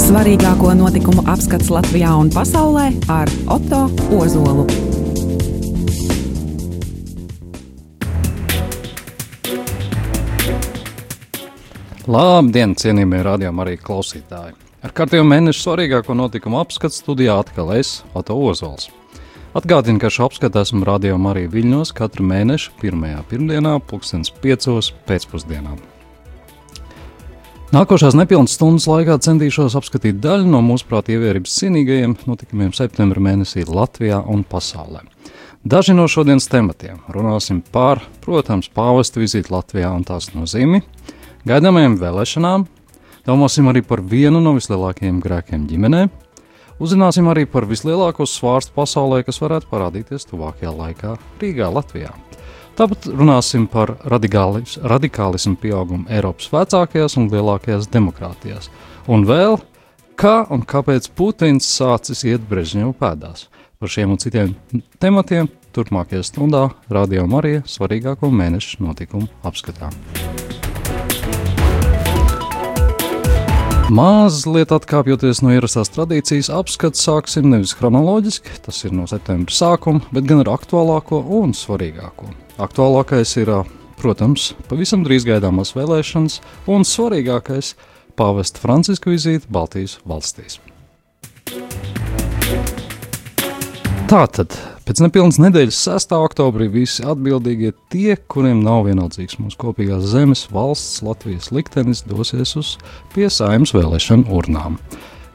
Svarīgāko notikumu apskats Latvijā un pasaulē ar Otto Ozolu. Labdien, cienījamie radījumi arī klausītāji! Ar kārtējo mēnešu svarīgāko notikumu apskatu studijā atkal es, Otto Ozols. Atgādinu, ka šo apskatu esmu radījumā arī Viļņos katru mēnešu pirmajā pirmdienā, pulkstens piecos pēcpusdienā. Nākošās nepilnas stundas laikā centīšos apskatīt daļu no mūsuprāt ievērības cienīgajiem notikumiem septembra mēnesī Latvijā un pasaulē. Daži no šodienas tematiem runāsim par, protams, pāvesta vizīti Latvijā un tās nozīmi, gaidāmajām vēlēšanām, domāsim arī par vienu no vislielākajiem grēkiem ģimenē, uzzināsim arī par vislielāko svārstu pasaulē, kas varētu parādīties tuvākajā laikā Rīgā, Latvijā. Tāpat runāsim par radikālis, radikālismu pieaugumu Eiropas vecākajās un lielākajās demokrātijās. Un vēl, kā un kāpēc Putins sācis iet Brežņevu pēdās. Par šiem un citiem tematiem turpmākajā stundā Radio Marija svarīgāko mēnešu notikumu apskatām. Mazliet atkāpjoties no ierastās tradīcijas, apskats sāksim nevis chronoloģiski, tas ir no septembra sākuma, bet gan ar aktuālāko un svarīgāko. Aktuālākais ir, protams, pavisam drīz gaidāmās vēlēšanas, un svarīgākais - pāvesta Franciska vizīte Baltijas valstīs. Tātad Pēc nepilnas nedēļas, 6. oktobrī, visi atbildīgie tie, kuriem nav vienaldzīgs mūsu kopīgās zemes, valsts, Latvijas liktenis, dosies uz piesājums vēlēšanu urnām.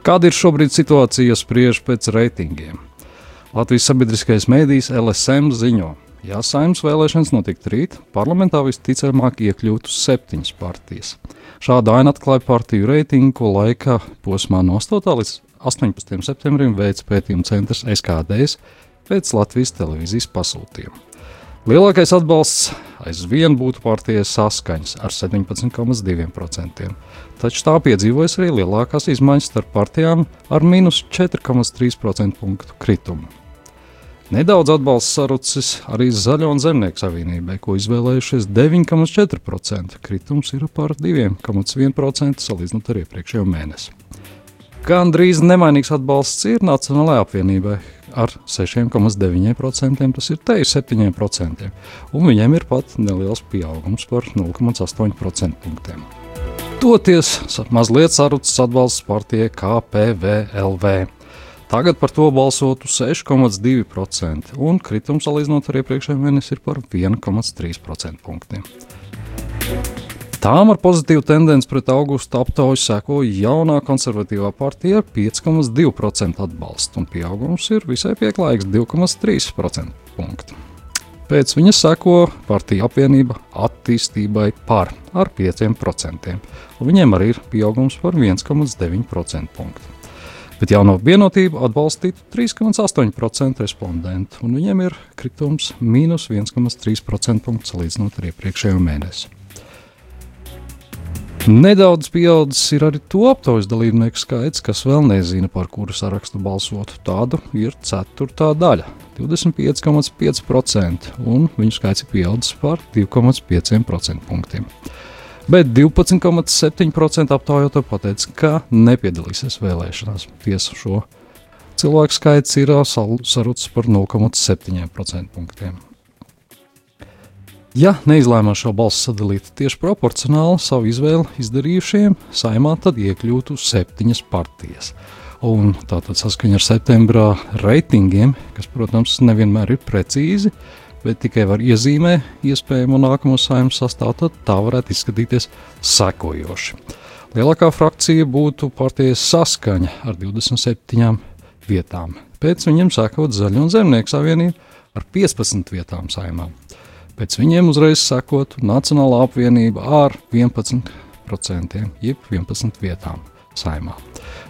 Kāda ir šobrīd situācija, ja spriež pēc reitingiem? Latvijas sabiedriskais mēdījis LSM ziņo, ja saimnes vēlēšanas notiktu rīt, parlamentā visticamāk iekļūtu septiņas partijas. Šādu ainu atklāja partiju reitingu, ko laika posmā no 8. līdz 18. septembrim veids pētījuma centrs SKDS pēc Latvijas televīzijas pasūtījuma. Lielākais atbalsts aizvien būtu partijai saskaņas ar 17,2%, taču tā piedzīvojas arī lielākās izmaiņas starp partijām ar minus 4,3% punktu kritumu. Nedaudz atbalsts sarucis arī Zaļo un Zemnieku savienībai, ko izvēlējušies 9,4%. Kritums ir par 2,1% salīdzinot ar iepriekšējo mēnesi. Gan drīz nemainīgs atbalsts ir Nacionālajai apvienībai, ar 6,9%, tas ir te ir 7%, un viņiem ir pat neliels pieaugums par 0,8% punktiem. Toties mazliet sarucis atbalsts partijai KPVLV. Tagad par to balsotu 6,2%, un kritums salīdzinot ar iepriekšējiem mēnesi ir par 1,3% punktiem. Tām ar pozitīvu tendenci pret augustu aptauju seko jaunā konservatīvā partija ar 5,2% atbalstu, un pieaugums ir visai pieklājīgs 2,3% punktu. Pēc viņas seko partija apvienība attīstībai par ar 5%, un viņiem arī ir pieaugums par 1,9% punktu. Bet jauno vienotību atbalstītu 3,8% respondentu, un viņiem ir kritums mīnus 1,3% punktu salīdzinot ar iepriekšējo mēnesi. Nedaudz pieaudzis ir arī to aptaujas dalībnieku skaits, kas vēl nezina, par kuru sarakstu balsotu. Tādu ir ceturtā daļa - 25,5%, un viņu skaits ir pieaudzis par 2,5% punktiem. Bet 12,7% aptaujoto pateica, ka nepiedalīsies vēlēšanās. Tiesa šo cilvēku skaits ir sarucis par 0,7% punktiem. Ja neizlēmās šo balsu sadalīt tieši proporcionāli savu izvēli izdarījušiem, saimā tad iekļūtu septiņas partijas. Un tātad saskaņā ar septembrā reitingiem, kas, protams, nevienmēr ir precīzi, bet tikai var iezīmēt iespējamo nākamo saimnu sastāvu, tad tā varētu izskatīties sekojoši. Lielākā frakcija būtu partijas saskaņa ar 27 vietām. Pēc viņiem sekot Zaļo un Zemnieku savienību ar 15 vietām saimām. Pēc viņiem uzreiz sekot Nacionālā apvienība ar 11%, jeb 11 vietām saimā.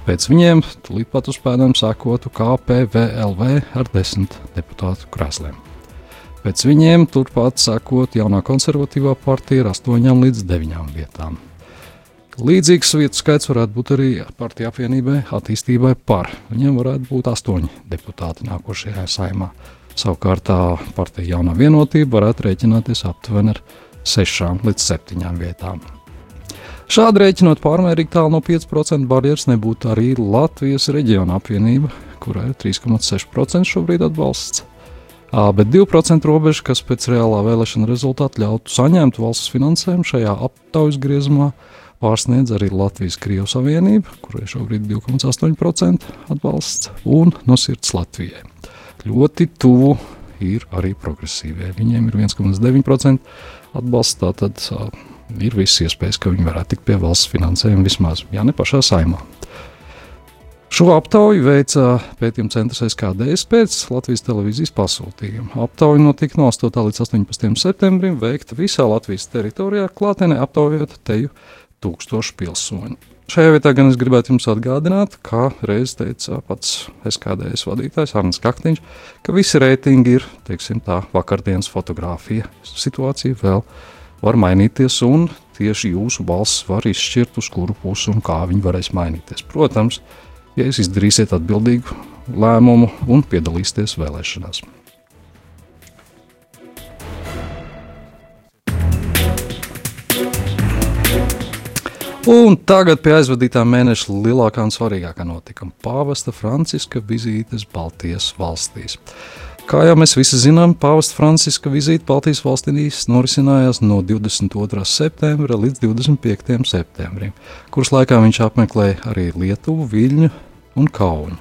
Pēc viņiem tūlīt pat uz pēdām sekotu KPVLV ar 10 deputātu krēsliem. Pēc viņiem turpat sekot jaunā konservatīvā partija ar 8 līdz 9 vietām. Līdzīgs vietu skaits varētu būt arī partija apvienībai attīstībai par. Viņiem varētu būt 8 deputāti nākošajā saimā. Savukārt partija jaunā vienotība varētu rēķināties aptuveni ar 6 līdz 7 vietām. Šādi rēķinot pārmērīgi tālu no 5% barjeras nebūtu arī Latvijas reģiona apvienība, kurai ir 3,6% šobrīd atbalsts. Bet 2% robeža, kas pēc reālā vēlēšana rezultāta ļautu saņemt valsts finansējumu šajā aptaujas griezumā, pārsniedz arī Latvijas Krievijas Savienība, kurai šobrīd ir 2,8% atbalsts, un no sirds Latvijai. Ļoti tuvu ir arī progresīvie. Viņiem ir 1,9% atbalsts. Tātad ir visas iespējas, ka viņi varētu tikt pie valsts finansējuma vismaz, ja ne pašā saimā. Šo aptauju veica pētījuma centrs SKDS pēc Latvijas televīzijas pasūtījuma. Aptauja notika no 8. līdz 18. septembrim, veikta visā Latvijas teritorijā, klātienē aptaujot teju tūkstošu pilsoņu. Šajā vietā gan es gribētu jums atgādināt, kā reiz teica pats SKDS vadītājs Arnēs Kaktiņš, ka visi reitingi ir, teiksim tā, vakardienas fotografija. Situācija vēl var mainīties, un tieši jūsu balss var izšķirt, uz kuru pusi un kā viņi varēs mainīties. Protams, ja jūs izdarīsiet atbildīgu lēmumu un piedalīsieties vēlēšanās. Un tagad pie aizvadītā mēneša lielākā un svarīgākā notikuma - pāvesta Franciska vizītes Baltijas valstīs. Kā jau mēs visi zinām, Pāvesta Franciska vizīte Baltijas valstīs norisinājās no 22. septembra līdz 25. septembrim, kuras laikā viņš apmeklēja arī Lietuvu, Viļņu un Kaunu.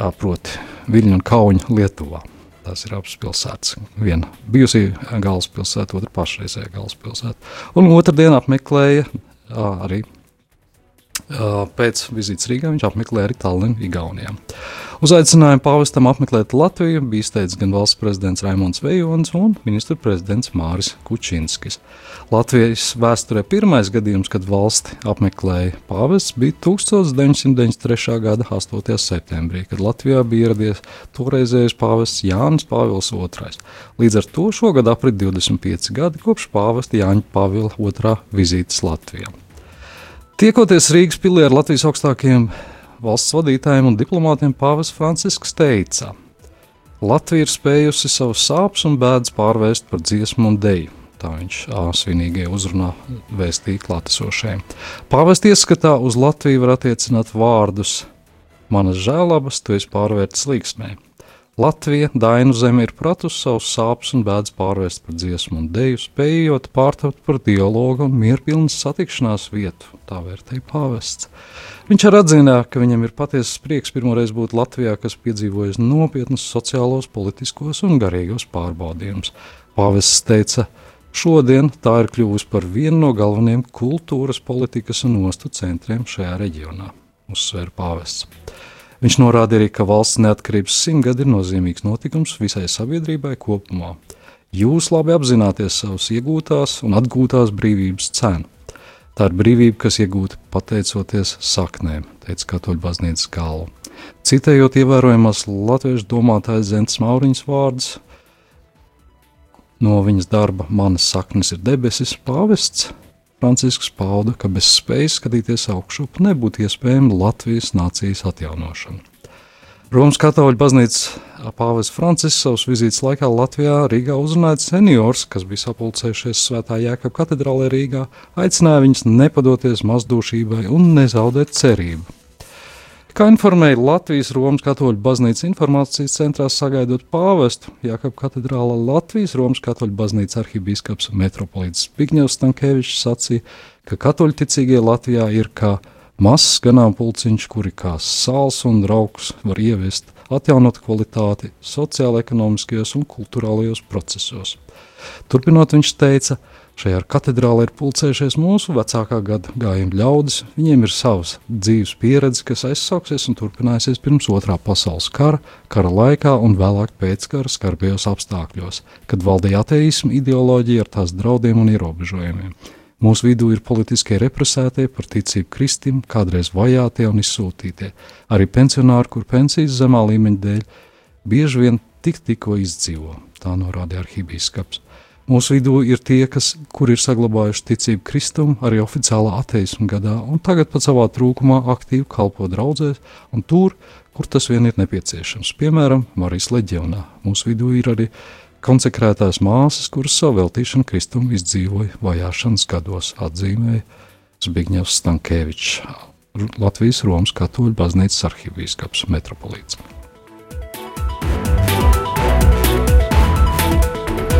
Tā proti, Viļņu un Kaunu Lietuvā. Tās ir abas pilsētas. Viena bijusī galvaspilsēta, otra pašreizējā galvaspilsēta. Un otrdien apmeklēja arī Pēc vizītes Rīgā viņš apmeklēja arī Tallinu, Igaunijā. Uzaicinājumu pāvestam apmeklēt Latviju bija izteicis gan valsts prezidents Raimons Vejons un ministru prezidents Māris Kučinskis. Latvijas vēsturē pirmais gadījums, kad valsti apmeklēja pāvests, bija 1993. gada 8. septembrī, kad Latvijā bija ieradies toreizējais pāvests Jānis Pāvils II. Līdz ar to šogad aprit 25 gadi kopš pāvesta Jāņa Pāvila II vizītes Latvijā. Tiekoties Rīgas pilī ar Latvijas augstākajiem valsts vadītājiem un diplomātiem, Pāvils Francisks teica, Latvija ir spējusi savus sāpes un bēdas pārvērst par dziesmu un deju. Tā viņš svinīgajā uzrunā vēstīja klātesošajiem. Pāvest ieskatā uz Latviju var attiecināt vārdus: Manas žēlabas, tu esi pārvērts līgsmē. Latvija, Dainu zeme, ir pratusi savus sāpes un bēdas pārvērst par dziesmu un deju, spējot pārtapt par dialogu un mierpilnas satikšanās vietu, tā vērtēja pāvests. Viņš arī atzināja, ka viņam ir patiesas prieks pirmoreiz būt Latvijā, kas piedzīvojas nopietnus sociālos, politiskos un garīgos pārbaudījumus. Pāvests teica, šodien tā ir kļuvusi par vienu no galvenajiem kultūras, politikas un ostu centriem šajā reģionā, uzsver pāvests. Viņš norāda arī, ka valsts neatkarības simtgadi ir nozīmīgs notikums visai sabiedrībai kopumā. Jūs labi apzināties savas iegūtās un atgūtās brīvības cenu. Tā ir brīvība, kas iegūta pateicoties saknēm, teica Katoļu baznīcas galva. Citējot ievērojamās latviešu domātājas Zentes Mauriņas vārdus, no viņas darba Manas saknes ir debesis, pāvests Francisks pauda, ka bez spējas skatīties augšup nebūtu iespējama Latvijas nācijas atjaunošana. Romas katoļu baznīcas pāvis Francisks savas vizītes laikā Latvijā Rīgā uzrunāja seniors, kas bija sapulcējušies Svētā Jēkab katedrālē Rīgā, aicināja viņus nepadoties mazdūšībai un nezaudēt cerību. Kā informēja Latvijas Romas katoļu baznīcas informācijas centrā sagaidot pāvestu, Jākap katedrālā Latvijas Romas katoļu baznīcas arhibīskaps metropolīts Zbigņevs Stankēvičs sacīja, ka katoļu ticīgie Latvijā ir kā mazs ganāmpulciņš, kuri kā sāls un rauks var ieviest atjaunot kvalitāti sociāla-ekonomiskajos un kultūrālajos procesos. Turpinot, viņš teica, ka Šajā katedrālē ir pulcējušies mūsu vecākā gada gājuma ļaudis. Viņiem ir savs dzīves pieredze, kas aizsāksies un turpināsies pirms otrā pasaules kara, kara laikā un vēlāk pēckara skarbajos apstākļos, kad valdīja ateisma ideoloģija ar tās draudiem un ierobežojumiem. Mūsu vidū ir politiskie represētie par ticību kristim, kādreiz vajātie un izsūtītie, arī pensionāri, kur pensijas zemā līmeņa dēļ bieži vien tik tikko izdzīvo, tā norādīja arhibīskaps. Mūsu vidū ir tie, kas, kur ir saglabājuši ticību Kristum, arī oficiālā ateisma gadā, un tagad pat savā trūkumā aktīvi kalpo draudzēs, un tur, kur tas vien ir nepieciešams. Piemēram, Marijas leģionā. Mūsu vidū ir arī konsekrētās māsas, kuras savu veltīšanu Kristum izdzīvoja vajāšanas gados, atzīmēja Zbigņevs Stankēvičs, Latvijas Romas katoļu baznīcas arhīvīskaps metropolīts.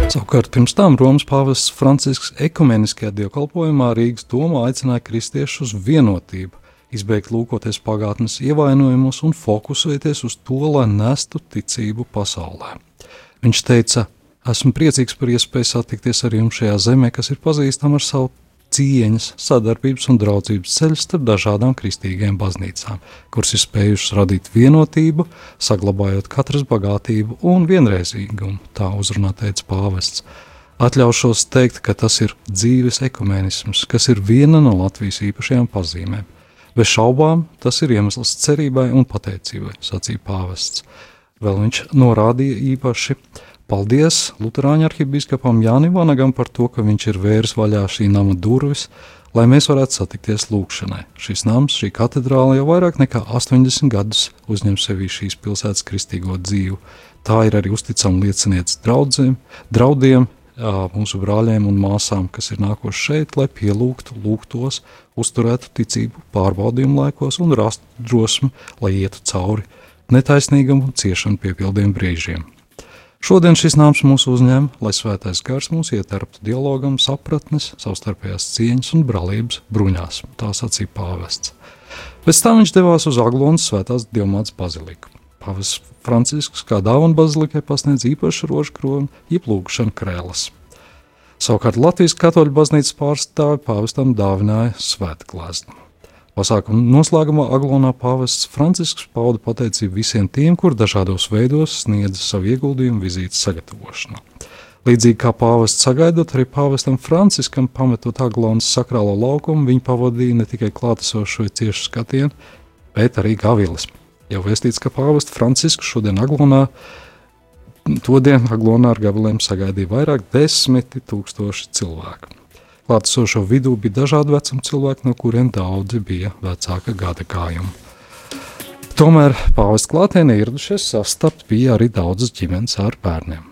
Savukārt pirms tam Romas pāvests Francisks ekumeniskajā dievkalpojumā Rīgas domā aicināja kristiešus uz vienotību, izbeigt lūkoties pagātnes ievainojumus un fokusēties uz to, lai nestu ticību pasaulē. Viņš teica, esmu priecīgs par iespēju satikties ar jums šajā zemē, kas ir pazīstama ar savu cieņas, sadarbības un draudzības ceļu starp dažādām kristīgajām baznīcām, kuras ir spējušas radīt vienotību, saglabājot katras bagātību un vienreizīgumu, tā uzrunā teica pāvests. Atļaušos teikt, ka tas ir dzīves ekumēnisms, kas ir viena no Latvijas īpašajām pazīmēm. Bez šaubām tas ir iemesls cerībai un pateicībai, sacīja pāvests. Vēl viņš norādīja īpaši, paldies Lutāņu arhibīskapam Jānim Vanagam par to, ka viņš ir vērs vaļā šī nama durvis, lai mēs varētu satikties lūkšanai. Šis nams, šī katedrāle jau vairāk nekā 80 gadus uzņem sevī šīs pilsētas kristīgo dzīvi. Tā ir arī uzticama liecinieca draudzēm, draudiem, mūsu brāļiem un māsām, kas ir nākuši šeit, lai pielūgtu, lūgtos, uzturētu ticību pārbaudījumu laikos un rastu drosmi, lai ietu cauri netaisnīgam un ciešanu piepildiem brīžiem. Šodien šis nams mūs uzņem, lai svētais gars mūs ieterptu dialogam, sapratnes, savstarpējās cieņas un brālības bruņās, tā sacīja pāvests. Pēc tam viņš devās uz Aglonas svētās dievmātes baziliku. Pāvis Francisks kā dāvana bazilikai pasniedz īpašu rožu kroni, jeb lūgšanu krēlas. Savukārt Latvijas katoļu baznīcas pārstāvi pāvestam dāvināja svētklāstu. Pasākuma noslēgumā Aglonā pāvests Francisks pauda pateicību visiem tiem, kur dažādos veidos sniedza savu ieguldījumu vizītes sagatavošanā. Līdzīgi kā pāvests sagaidot, arī pāvestam Franciskam pametot Aglonas sakrālo laukumu, viņi pavadīja ne tikai klātesošo ciešu skatienu, bet arī gavilis. Jau vēstīts, ka pāvests Francisks šodien Aglonā To dienu Aglonā ar gabaliem sagaidīja vairāk desmiti tūkstoši cilvēku. Klātesošo vidū bija dažādi vecuma cilvēki, no kuriem daudzi bija vecāka gada gājuma. Tomēr pāvesta klātienē ieradušies sastapt bija arī daudzas ģimenes ar bērniem.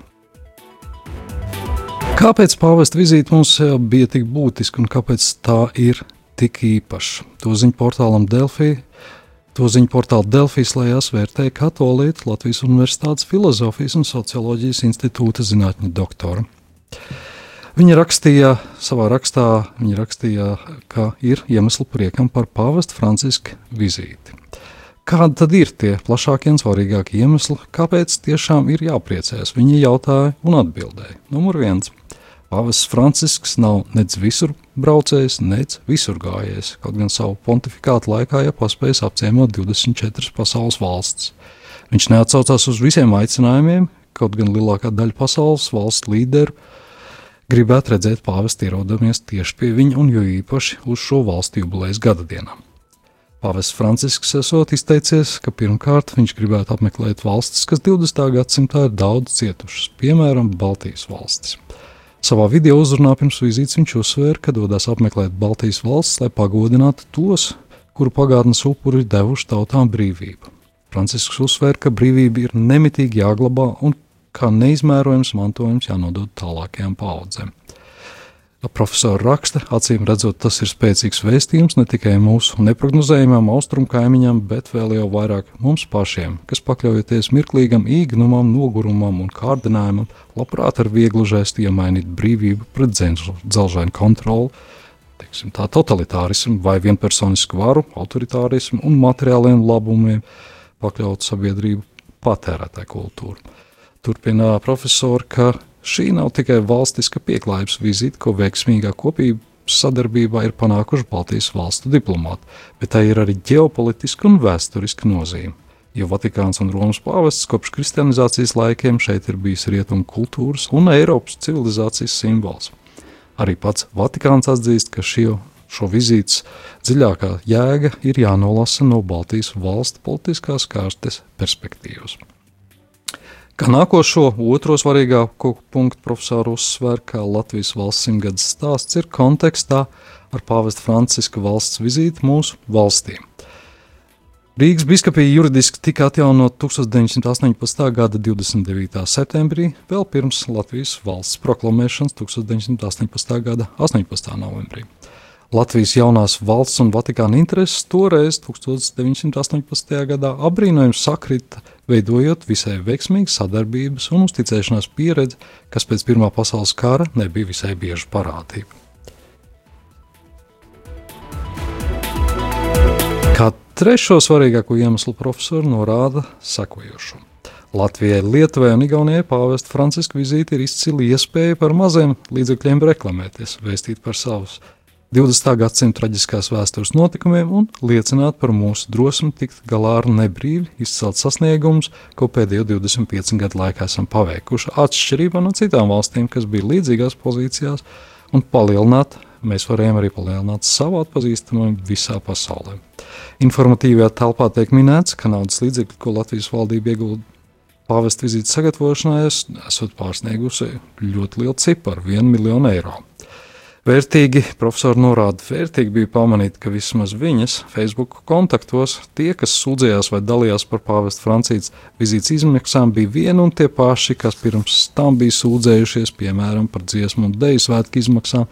Kāpēc pāvesta vizīte mums bija tik būtiska un kāpēc tā ir tik īpaša? To ziņu portālam Delfī To ziņu portāla Delfijas lejās vērtēja katolīta Latvijas Universitātes Filozofijas un Socioloģijas institūta zinātņu doktora. Viņa rakstīja savā rakstā, viņa rakstīja, ka ir iemesli priekam par pāvesta Franciska vizīti. Kādi tad ir tie plašākie un svarīgākie iemesli, kāpēc tiešām ir jāpriecājas? Viņa jautāja un atbildēja. Numur viens. Pāvests Francisks nav nec visur braucējis, nec visur gājējis, kaut gan savu pontifikātu laikā jau paspējis apciemot 24 pasaules valstis. Viņš neatsaucās uz visiem aicinājumiem, kaut gan lielākā daļa pasaules valsts līderu gribētu redzēt pāvestu ierodamies tieši pie viņa un jo īpaši uz šo valstu jubilejas gada dienām. Pāvests Francisks esot izteicies, ka pirmkārt viņš gribētu apmeklēt valstis, kas 20. gadsimtā ir daudz cietušas, piemēram, Baltijas valstis. Savā video uzrunā pirms vizītes viņš uzsvēra, ka dodas apmeklēt Baltijas valsts, lai pagodinātu tos, kuru pagātnes upuri ir devuši tautām brīvību. Francisks uzsvēra, ka brīvība ir nemitīgi jāglabā un kā neizmērojams mantojums jānodod tālākajām paudzēm. Profesori raksta, acīm redzot, tas ir spēcīgs vēstījums ne tikai mūsu neparedzējumam austrumu kaimiņam, bet vēl jau vairāk mums pašiem, kas pakļaujoties mirklīgam īgnumam, nogurumam un kārdinājumam, labprāt ar vieglu žēstu iemainīt brīvību pret dzelžainu kontroli, teiksim, tā totalitārismu vai vienpersonisku varu, autoritārismu un materiāliem labumiem pakļaut sabiedrību patērētāju kultūru. Turpina profesori, ka Šī nav tikai valstiska pieklājības vizīte, ko veiksmīgā kopība sadarbībā ir panākuši Baltijas valstu diplomāti, bet tā ir arī ģeopolitiska un vēsturiska nozīme. Jo Vatikāns un Romas pāvests kopš kristianizācijas laikiem šeit ir bijis rietumu kultūras un Eiropas civilizācijas simbols. Arī pats Vatikāns atzīst, ka šie, šo vizītes dziļākā jēga ir jānolasa no Baltijas valstu politiskās kārtas perspektīvas. Kā nākošo, otro svarīgāko punktu profesors uzsver, ka Latvijas valsts simtgades stāsts ir kontekstā ar pāvesta Franciska valsts vizīti mūsu valstīm. Rīgas biskupija juridiski tika atjaunot 1918. gada 29. septembrī, vēl pirms Latvijas valsts proklamēšanas 1918. gada 18. novembrī. Latvijas jaunās valsts un Vatikāna intereses toreiz, 1918. gadā, apbrīnojami sakrita, veidojot visai veiksmīgu sadarbības un uzticēšanās pieredzi, kas pēc Pirmā pasaules kara nebija visai bieža parādība. Kā trešo svarīgāko iemeslu profesori norāda sekojošo. Latvijai, Lietuvai un Igaunijai pāvesta Franciska vizīte ir izcila iespēja par maziem līdzekļiem reklamēties, vēstīt par savus 20. gadsimta traģiskās vēstures notikumiem un liecināt par mūsu drosmi tikt galā ar nebrīvi izcelt sasniegumus, ko pēdējo 25 gadu laikā esam paveikuši, atšķirībā no citām valstīm, kas bija līdzīgās pozīcijās, un palielināt mēs varējām arī palielināt savu atpazīstamību visā pasaulē. Informatīvajā telpā tiek minēts, ka naudas līdzekļi, ko Latvijas valdība iegulda pāvesta vizītes sagatavošanā, esot pārsniegusi ļoti lielu ciparu - 1 miljonu eiro. Vērtīgi, profesori norāda, vērtīgi bija pamanīt, ka vismaz viņas Facebook kontaktos tie, kas sūdzējās vai dalījās par pāvesta Francijas vizītes izmaksām, bija vieni un tie paši, kas pirms tam bija sūdzējušies, piemēram, par dziesmu un deju svētku izmaksām,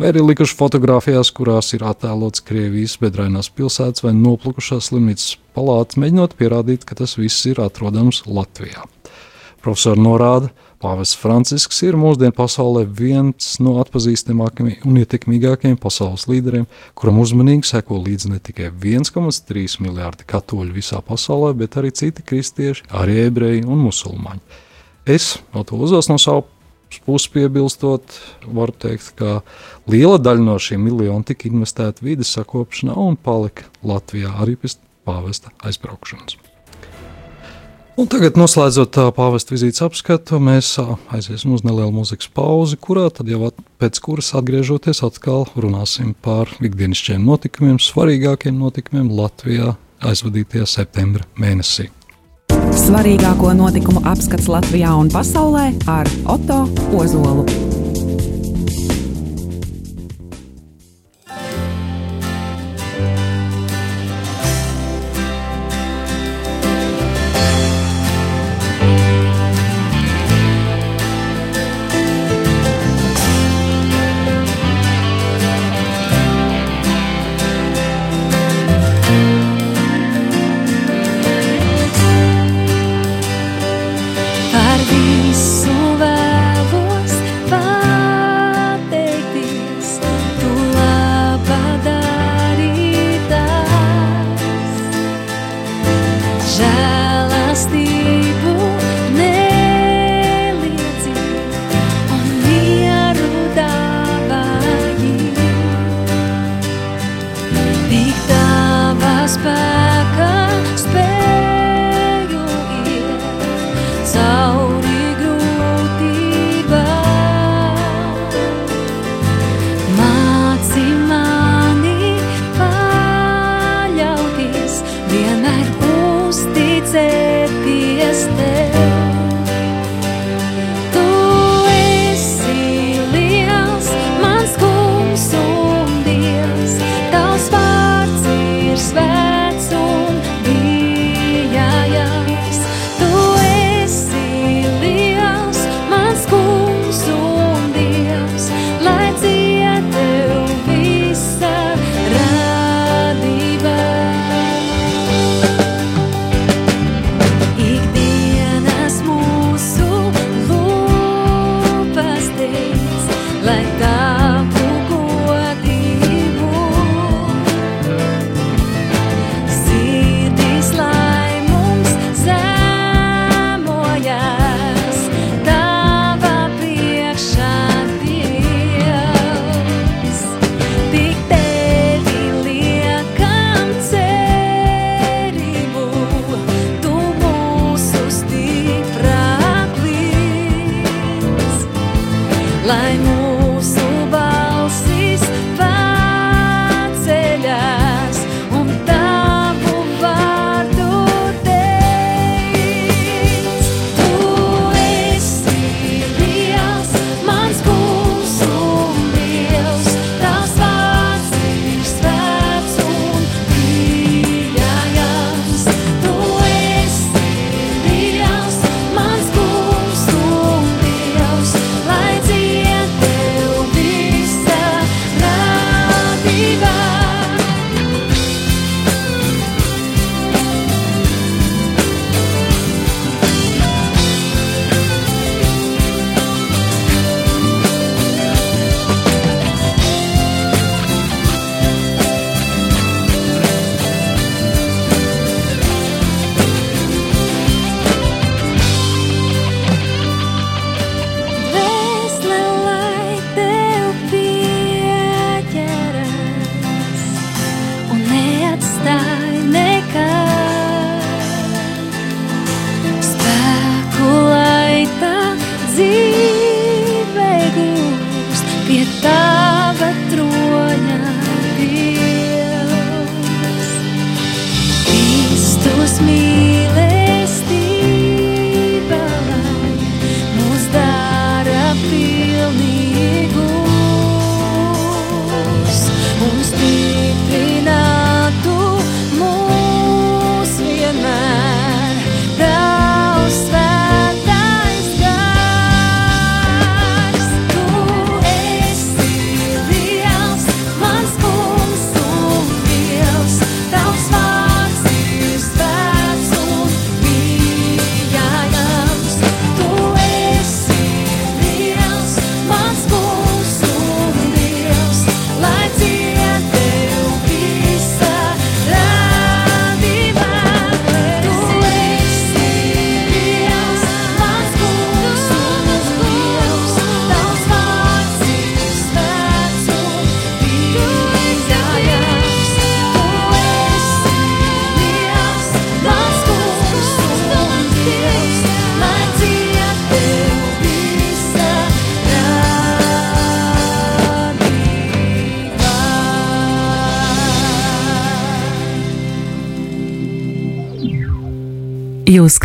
vai arī likuši fotografijās, kurās ir attēlots Krievijas bedrainās pilsētas vai noplukušās slimnīcas palātas, mēģinot pierādīt, ka tas viss ir atrodams Latvijā. Profesori norāda, ka Pāvests Francisks ir mūsdienu pasaulē viens no atpazīstamākajiem un ietekmīgākajiem pasaules līderiem, kuram uzmanīgi seko līdzi ne tikai 1,3 miljārdi katoļu visā pasaulē, bet arī citi kristieši, arī ebreji un musulmaņi. Es no to uzos no savu puses piebilstot, varu teikt, ka liela daļa no šiem miljoniem tika investēta vidas sakopšanā un palika Latvijā arī pēc pāvesta aizbraukšanas. Un tagad, noslēdzot pāvesta vizītes apskatu, mēs aiziesim uz nelielu mūzikas pauzi, kurā tad jau at, pēc kuras atgriežoties atkal runāsim par ikdienišķiem notikumiem, svarīgākiem notikumiem Latvijā aizvadītajā septembra mēnesī. Svarīgāko notikumu apskats Latvijā un pasaulē ar Oto Ozolu.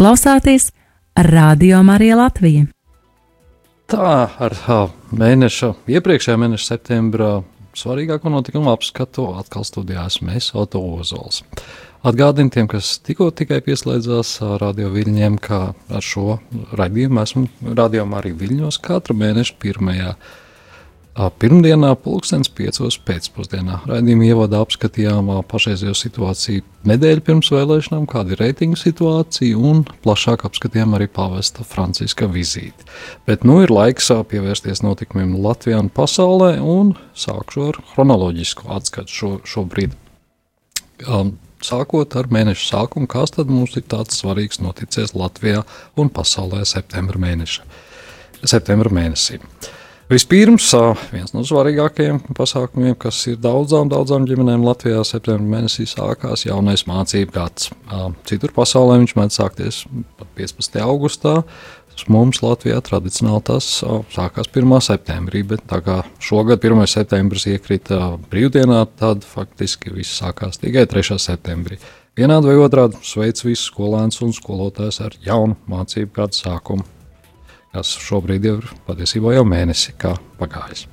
Klausāties Radio Marija Latvija. Tā ar mēneša, iepriekšējā mēneša septembrā svarīgāko notikumu apskatu atkal studijā esmu es, Oto Ozols. Atgādinu tiem, kas tikko tikai pieslēdzās radio viļņiem, ka ar šo raidījumu esmu radio arī viļņos katru mēnešu pirmajā Pirmdienā, pulkstenis piecos pēcpusdienā, raidījuma ievadā apskatījām pašreizējo situāciju nedēļu pirms vēlēšanām, kāda ir reitingu situācija, un plašāk apskatījām arī pavesta Franciska vizīti. Bet nu ir laiks pievērsties notikumiem Latvijā un pasaulē, un sākšu ar chronoloģisku atskatu šo, šobrīd. Um, sākot ar mēneša sākumu, kas tad mums ir tāds svarīgs noticies Latvijā un pasaulē septembra mēneša, septembra mēnesī. Uh, Vispirms, viens no svarīgākajiem pasākumiem, kas ir daudzām, daudzām ģimenēm Latvijā, septembrī mēnesī sākās jaunais mācību gads. Citur pasaulē viņš mēdz sākties 15. augustā. Mums Latvijā tradicionāli tas sākās 1. septembrī, bet tā kā šogad 1. septembris iekrita brīvdienā, tad faktiski viss sākās tikai 3. septembrī. Vienādi vai otrādi sveic visus skolēnus un skolotājus ar jaunu mācību gadu sākumu kas šobrīd ir patiesībā jau mēnesi pagājis.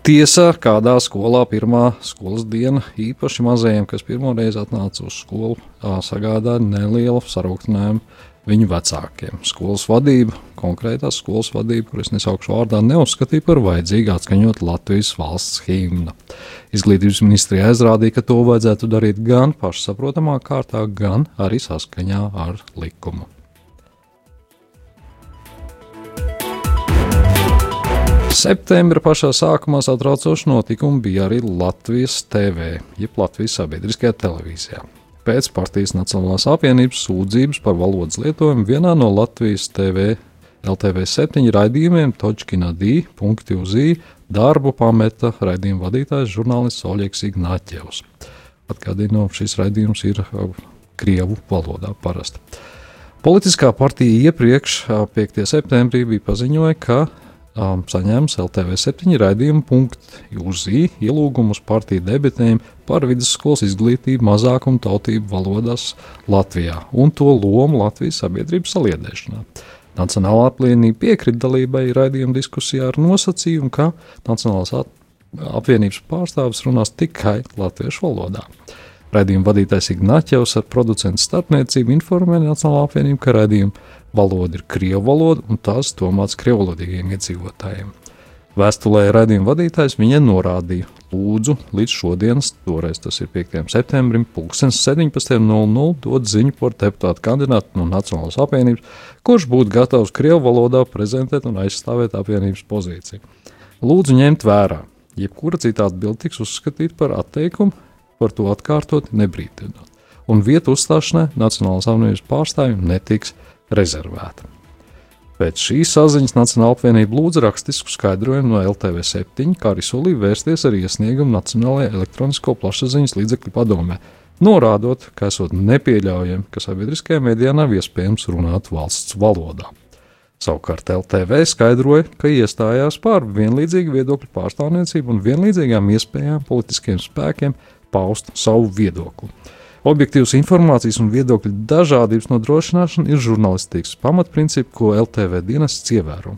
Tiesa, kādā skolā pirmā skolas diena īpaši mazajiem, kas pirmo reizi atnāca uz skolu, sagādāja nelielu sarūktinājumu viņu vecākiem. Skolas vadība, konkrētā skolas vadība, kuras nesaukšu vārdā, neuzskatīja par vajadzīgu atskaņot Latvijas valsts himnu. Izglītības ministrija aizrādīja, ka to vajadzētu darīt gan pašsaprotamā kārtā, gan arī saskaņā ar likumu. Septembra pašā sākumā satraucoši notikumi bija arī Latvijas TV, jeb Latvijas sabiedriskajā televīzijā. Pēc partijas Nacionālās apvienības sūdzības par valodas lietojumu vienā no Latvijas TV LTV7 raidījumiem Točkina D. uz I darbu pameta raidījuma vadītājs žurnālists Oļegs Ignāķevs. Atgādinu, šis raidījums ir uh, Krievu valodā parasti. Politiskā partija iepriekš, 5. Uh, septembrī, bija paziņoja, ka um, saņēmis LTV7 raidījumu punktu uz ielūgumu uz partiju debatēm par vidusskolas izglītību mazākumu tautību valodās Latvijā un to lomu Latvijas sabiedrības saliedēšanā. Nacionālā apvienība piekrita dalībai raidījuma diskusijā ar nosacījumu, ka Nacionālās apvienības pārstāvis runās tikai latviešu valodā. Raidījuma vadītājs Ignāķevs ar producentu starpniecību informēja Nacionālā apvienību, ka raidījuma valoda ir krievu valoda, un tās domāts krievvalodīgiem iedzīvotājiem. Vēstulē raidījuma vadītājs viņai norādīja, lūdzu, līdz šodienas, toreiz tas ir 5. septembrim, 17.00 dot ziņu par deputātu kandidātu no Nacionālās apvienības, kurš būtu gatavs krievu valodā prezentēt un aizstāvēt apvienības pozīciju. Lūdzu ņemt vērā, jebkura cita atbilde tiks uzskatīta par atteikumu, par to atkārtot nebrīdinot, un vietu uzstāšanai Nacionālās apvienības pārstāvjiem netiks rezervēta. Pēc šīs saziņas Nacionāla apvienība lūdza rakstisku skaidrojumu no LTV7, kā arī solīja vērsties ar iesniegumu Nacionālajai elektronisko plašsaziņas līdzekļu padomē, norādot, ka esot nepieļaujami, ka sabiedriskajā medijā nav iespējams runāt valsts valodā. Savukārt LTV skaidroja, ka iestājās par vienlīdzīgu viedokļu pārstāvniecību un vienlīdzīgām iespējām politiskiem spēkiem paust savu viedokli. Objektīvas informācijas un viedokļu dažādības nodrošināšana ir žurnālistikas pamatprincipi, ko LTV dienests ievēro.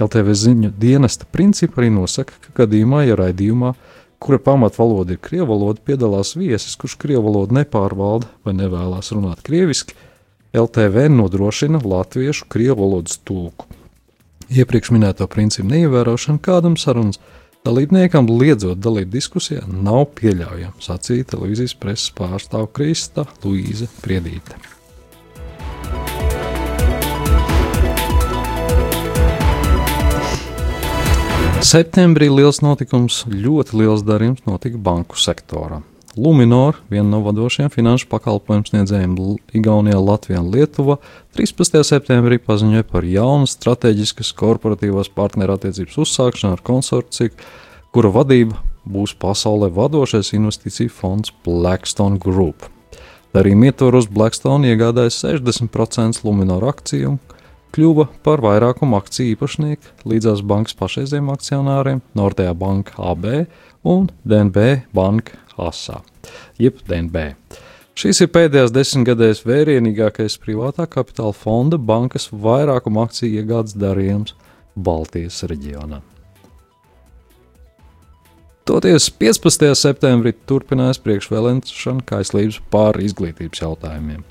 LTV ziņu dienesta principi arī nosaka, ka gadījumā, ja raidījumā, kura pamatvaloda ir krievu valoda, piedalās viesis, kurš krievu valodu nepārvalda vai nevēlas runāt krieviski, LTV nodrošina latviešu krievu valodas tulku. Iepriekš minēto principu neievērošana kādam sarunas Dalībniekam liedzot dalību diskusijā nav pieļaujama, sacīja televīzijas preses pārstāve Krista Luīze Priedīte. Septembrī liels notikums, ļoti liels darījums notika banku sektorā. Luminor, viena no vadošajiem finanšu pakalpojumu sniedzējiem Igaunijā, Latvijā un Lietuvā, 13. septembrī paziņoja par jaunu strateģiskas korporatīvās partnerattiecības uzsākšanu ar konsorciju, kura vadība būs pasaulē vadošais investīciju fonds Blackstone Group. Darījuma ietvaros Blackstone iegādājas 60% Luminor akciju un kļuva par vairākumu akciju īpašnieku līdzās bankas pašreizējiem akcionāriem Nordea Banka AB un DNB Banka ASA, jeb DNB. Šīs ir pēdējās desmitgadēs vērienīgākais privātā kapitāla fonda bankas vairākuma akciju iegādes darījums Baltijas reģionā. Toties 15. septembrī turpinājās priekšvēlēšana kaislības pār izglītības jautājumiem.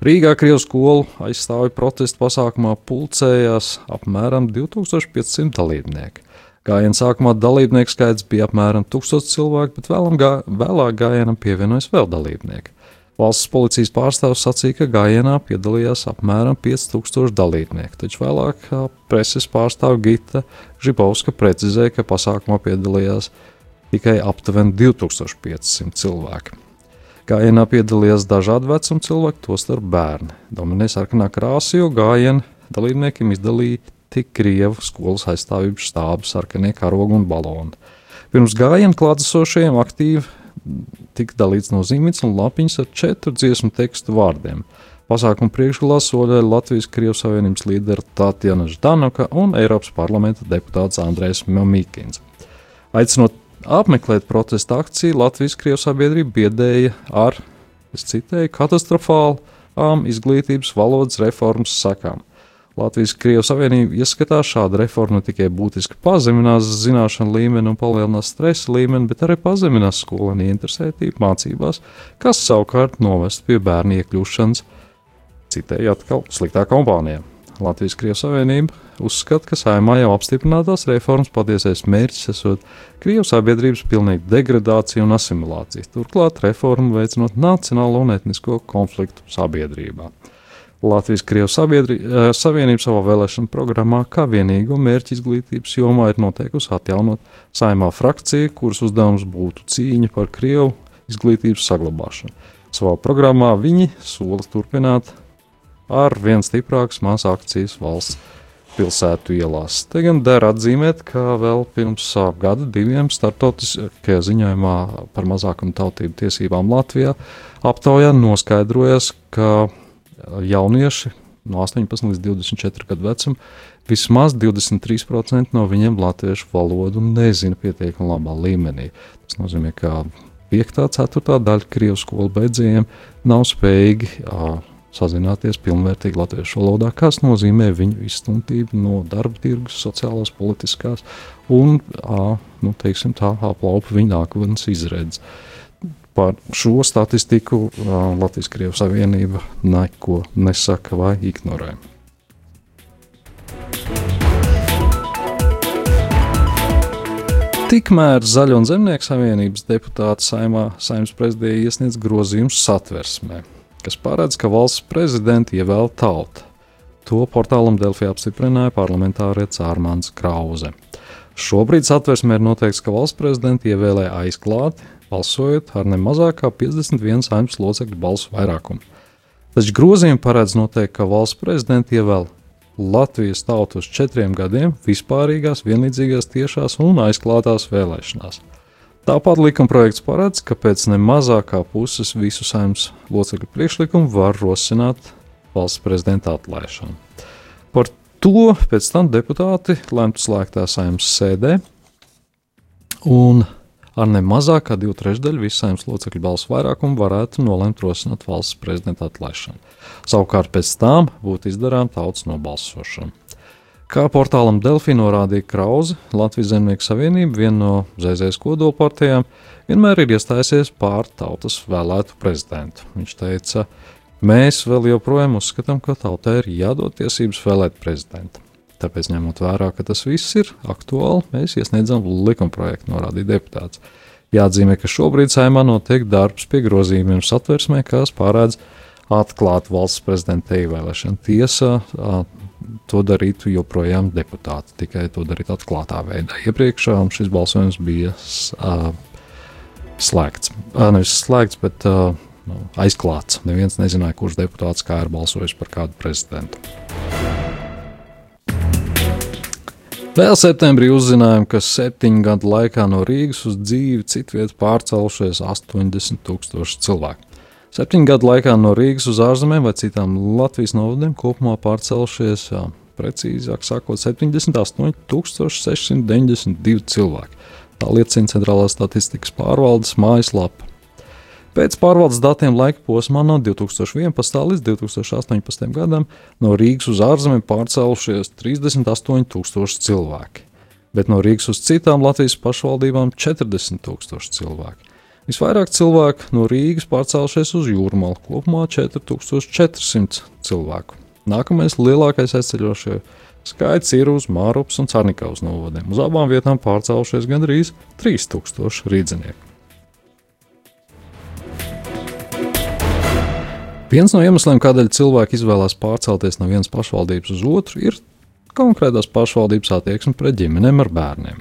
Rīgā Krievijas skolu aizstāvju protesta pasākumā pulcējās apmēram 2500 dalībnieki. Gājienā sākumā dalībnieku skaits bija apmēram 1000 cilvēku, bet gā, vēlāk gājienam pievienojas vēl dalībnieki. Valsts policijas pārstāvs sacīja, ka gājienā piedalījās apmēram 5000 dalībnieku, taču vēlāk preses pārstāve Gita Žibovska precizēja, ka pasākumā piedalījās tikai aptuveni 2500 cilvēki. Gājienā piedalījās dažādi vecuma cilvēki, tostarp bērni. Dominēja sarkanā krāsa, jo gājienā dalībniekiem izdalīja tik Krievu skolas aizstāvības štābu, sarkanie karogi un baloni. Pirms gājienu klātesošajiem aktīvi tika dalīts nozīmīts un lapiņas ar četru dziesmu tekstu vārdiem. Pasākuma priekšgalā soļoja Latvijas Krievijas Savienības līdera Tatjana Ždanoka un Eiropas parlamenta deputāts Andrēs Mamīkins. Aicinot apmeklēt protesta akciju, Latvijas Krievijas sabiedrība biedēja ar, es citēju, katastrofālām izglītības valodas reformas sekām. Latvijas Krievijas Savienība ieskatās šāda reforma ne tikai būtiski pazeminās zināšanu līmeni un palielinās stresa līmeni, bet arī pazeminās skolēnu interesētību mācībās, kas savukārt novest pie bērnu iekļūšanas citēji atkal sliktā kompānijā. Latvijas Krievijas Savienība uzskata, ka saimā jau apstiprinātās reformas patiesais mērķis esot Krievijas sabiedrības pilnīga degradācija un asimilācija, turklāt reformu veicinot nacionālo un etnisko konfliktu sabiedrībā. Latvijas Krievijas eh, Savienība savā vēlēšanu programmā kā vienīgo mērķi izglītības jomā ir noteikusi atjaunot saimā frakciju, kuras uzdevums būtu cīņa par Krievu izglītības saglabāšanu. Savā programmā viņi sola turpināt ar vien stiprākas masu akcijas valsts pilsētu ielās. Te gan der atzīmēt, ka vēl pirms gada diviem startautiskajā ziņojumā par mazākumu tautību tiesībām Latvijā aptaujā noskaidrojas, ka jaunieši no 18 līdz 24 gadu vecuma, vismaz 23% no viņiem latviešu valodu nezina pietiekami labā līmenī. Tas nozīmē, ka 5. un 4. daļa krievu skolu beidzējiem nav spējīgi uh, sazināties pilnvērtīgi latviešu valodā, kas nozīmē viņu izstumtību no darba tirgus, sociālās, politiskās un, uh, nu, teiksim, tā aplaupa viņu nākotnes izredzes. Par šo statistiku Latvijas-Krievijas Savienība neko nesaka vai ignorē. Tikmēr Zaļo un Zemnieku savienības deputāti saimā saimnes prezidijā iesniedz grozījumus satversmē, kas paredz, ka valsts prezidenti ievēl tauta. To portālam Delfī apstiprināja parlamentārietis Ārmāns Krause. Šobrīd satversmē ir noteikts, ka valsts prezidenti ievēlē aizklāti, balsojot ar ne mazāk kā 51 saimnes locekļu balsu vairākumu. Taču grozījumi paredz noteikt, ka valsts prezidents ievēl Latvijas tautu uz četriem gadiem vispārīgās, vienlīdzīgās, tiešās un aizklātās vēlēšanās. Tāpat likumprojekts paredz, ka pēc ne mazākā puses visu saimnes locekļu priekšlikumu var rosināt valsts prezidenta atlaišanu. Par to pēc tam deputāti lemtu slēgtā saimnes sēdē, un ar ne mazāk kā divu trešdaļu saimnes locekļu balsu vairākumu varētu nolemt rosināt valsts prezidenta atlaišanu. Savukārt pēc tam būtu izdarām tautas nobalsošana. Kā portālam Delfī norādīja Krause, Latvijas Zemnieku savienība, viena no ZZS kodolpartijām, vienmēr ir iestājusies pār tautas vēlētu prezidentu. Viņš teica, mēs vēl joprojām uzskatām, ka tautai ir jādod tiesības vēlēt prezidentu. Tāpēc, ņemot vērā, ka tas viss ir aktuāli, mēs iesniedzam likumprojektu, norādīja deputāts. Jāatzīmē, ka šobrīd saimā notiek darbs pie grozījumiem satversmē, kas pārēdz atklāt valsts prezidenta ievēlēšanu. Tiesa to darītu joprojām deputāti, tikai to darīt atklātā veidā. Iepriekš šis balsojums bija uh, slēgts. Uh, nevis slēgts, bet uh, aizklāts. Neviens nezināja, kurš deputāts kā ir balsojis par kādu prezidentu. Vēl septembrī uzzinājām, ka septiņu gadu laikā no Rīgas uz dzīvi citvietu pārcēlušies 80 tūkstoši cilvēku. Septiņu gadu laikā no Rīgas uz ārzemēm vai citām Latvijas novadiem kopumā pārcēlušies, jā, precīzāk sakot, 78,692 cilvēki. Tā liecina Centrālās statistikas pārvaldes mājaslapa. Pēc pārvaldes datiem laika posmā no 2011. līdz 2018. gadam no Rīgas uz ārzemēm pārcēlušies 38,000 cilvēki, bet no Rīgas uz citām Latvijas pašvaldībām 40,000 cilvēki. Visvairāk cilvēku no Rīgas pārcēlušies uz Jūrmālu, kopumā 4400 cilvēku. Nākamais lielākais aizceļošie skaits ir uz Mārupas un Cārnikaus novadiem. Uz abām vietām pārcēlušies gandrīz 3000 rīdzinieku. Viens no iemesliem, kādēļ cilvēki izvēlās pārcelties no vienas pašvaldības uz otru, ir konkrētās pašvaldības attieksme pret ģimenēm ar bērniem.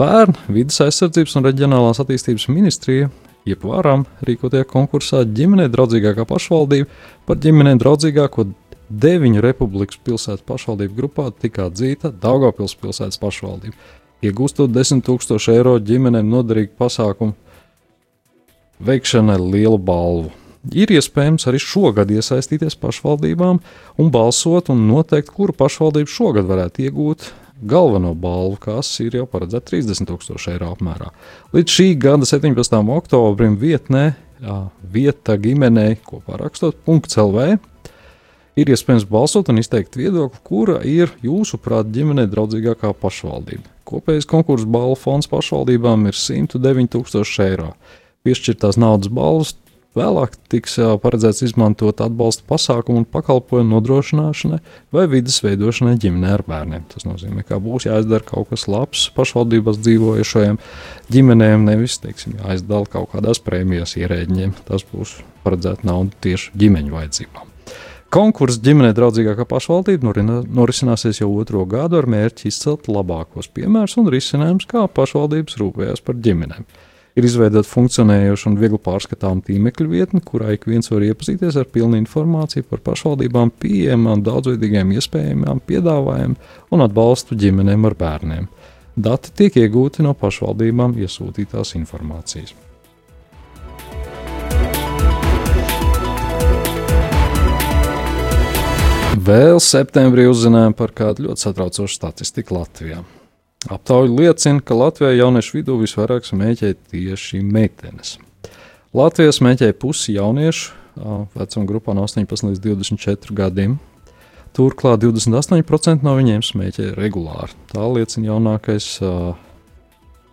Pērn vidas aizsardzības un reģionālās attīstības ministrija jeb varam rīkotajā konkursā ģimenei draudzīgākā pašvaldība par ģimenei draudzīgāko deviņu republikas pilsētu pašvaldību grupā tika atzīta Daugopils pilsētas pašvaldība, iegūstot 10 000 eiro ģimenēm noderīgu pasākumu veikšanai lielu balvu ir iespējams arī šogad iesaistīties pašvaldībām un balsot un noteikt, kura pašvaldība šogad varētu iegūt galveno balvu, kas ir jau paredzēta 30,000 eiro apmērā. Līdz šī gada 17. oktobrim vietnē, jā, vieta ģimenei kopā rakstot .lv. Ir iespējams balsot un izteikt viedokli, kura ir jūsuprāt ģimenei draudzīgākā pašvaldība. Kopējais konkursu balvu fonds pašvaldībām ir 109,000 eiro. Piešķirtās naudas balvas Vēlāk tiks paredzēts izmantot atbalsta pasākumu un pakalpojumu nodrošināšanai vai vidas veidošanai ģimenē ar bērniem. Tas nozīmē, ka būs jāizdara kaut kas labs pašvaldībās dzīvojušajiem ģimenēm, nevis teiksim, jāizdala kaut kādās prēmijas ierēģiem. Tas būs paredzēta nauda tieši ģimeņu vajadzībām. Konkurss ģimenei draudzīgākā pašvaldība norisināsies jau otro gadu ar mērķi izcelt labākos piemērus un risinājumus, kā pašvaldības rūpējas par ģimenēm ir izveidota funkcionējoša un viegli pārskatāma tīmekļa vietne, kurā ik viens var iepazīties ar pilnu informāciju par pašvaldībām, pieejamām, daudzveidīgiem iespējamiem piedāvājumiem un atbalstu ģimenēm ar bērniem. Dati tiek iegūti no pašvaldībām iesūtītās informācijas. Vēl septembrī uzzinājām par kādu ļoti satraucošu statistiku Latvijā. Aptauja liecina, ka Latvijā jauniešu vidū visvairāk smēķē tieši meitenes. Latvijā smēķē pusi jauniešu vecuma grupā no 18 līdz 24 gadiem. Turklāt 28% no viņiem smēķē regulāri. Tā liecina jaunākais uh,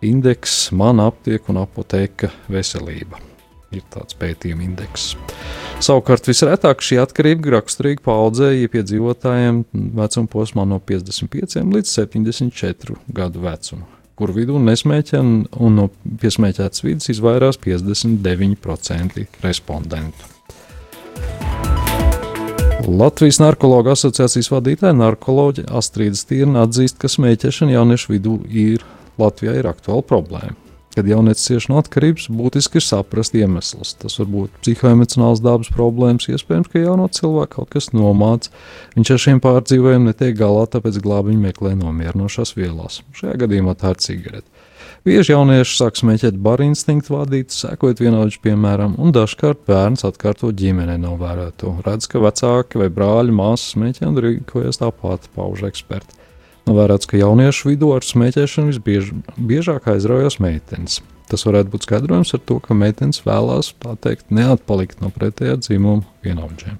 indeks, mana aptiek un apoteka veselība. Ir tāds pētījuma indeks. Savukārt visretāk šī atkarība raksturīga paudzei piedzīvotājiem vecuma posmā no 55 līdz 74 gadu vecuma, kur vidū nesmēķē un, un no piesmēķētas vidas izvairās 59% respondentu. Latvijas narkoloģa asociācijas vadītāja narkoloģe Astrīda Stīrna atzīst, ka smēķēšana jauniešu vidū ir Latvijā ir aktuāla problēma. Kad jaunietis cieši no atkarības, būtiski ir saprast iemeslus. Tas var būt psihoemocionāls dabas problēmas, iespējams, ka jauno cilvēku kaut kas nomāca. Viņš ar šiem pārdzīvojumiem netiek galā, tāpēc glābiņu meklē nomierinošās vielās. Šajā gadījumā tā ir cigarete. Bieži jaunieši sāk smēķēt baru instinktu vadīt, sekojot vienaudžu piemēram, un dažkārt bērns atkārto ģimenei novērēto. Redz, ka vecāki vai brāļi, māsas smēķē un rīkojas tāpat, pauž eksperti. Novērāts, ka jauniešu vidū ar smēķēšanu visbiežāk aizraujas meitenes. Tas varētu būt skaidrojums ar to, ka meitenes vēlās, tā teikt, neatpalikt no pretējā dzimuma vienaudžiem.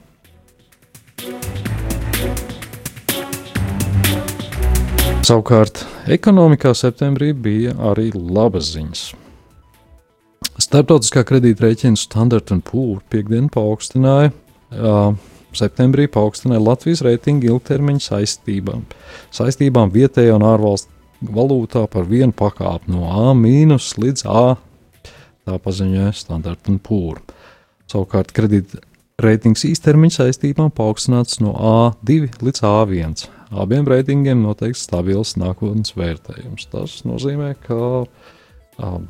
Savukārt, ekonomikā septembrī bija arī labas ziņas. Startautiskā kredītrēķina Standard Poor's piekdienu paaugstināja, uh, septembrī paaugstināja Latvijas reitingu ilgtermiņa saistībām, saistībām vietējā un ārvalstu valūtā par vienu pakāpi no A līdz A. Tā paziņoja Standard Poor's. Savukārt kredītreitings īstermiņa saistībām paaugstināts no A2 līdz A1 abiem reitingiem noteikti stabils nākotnes vērtējums. Tas nozīmē, ka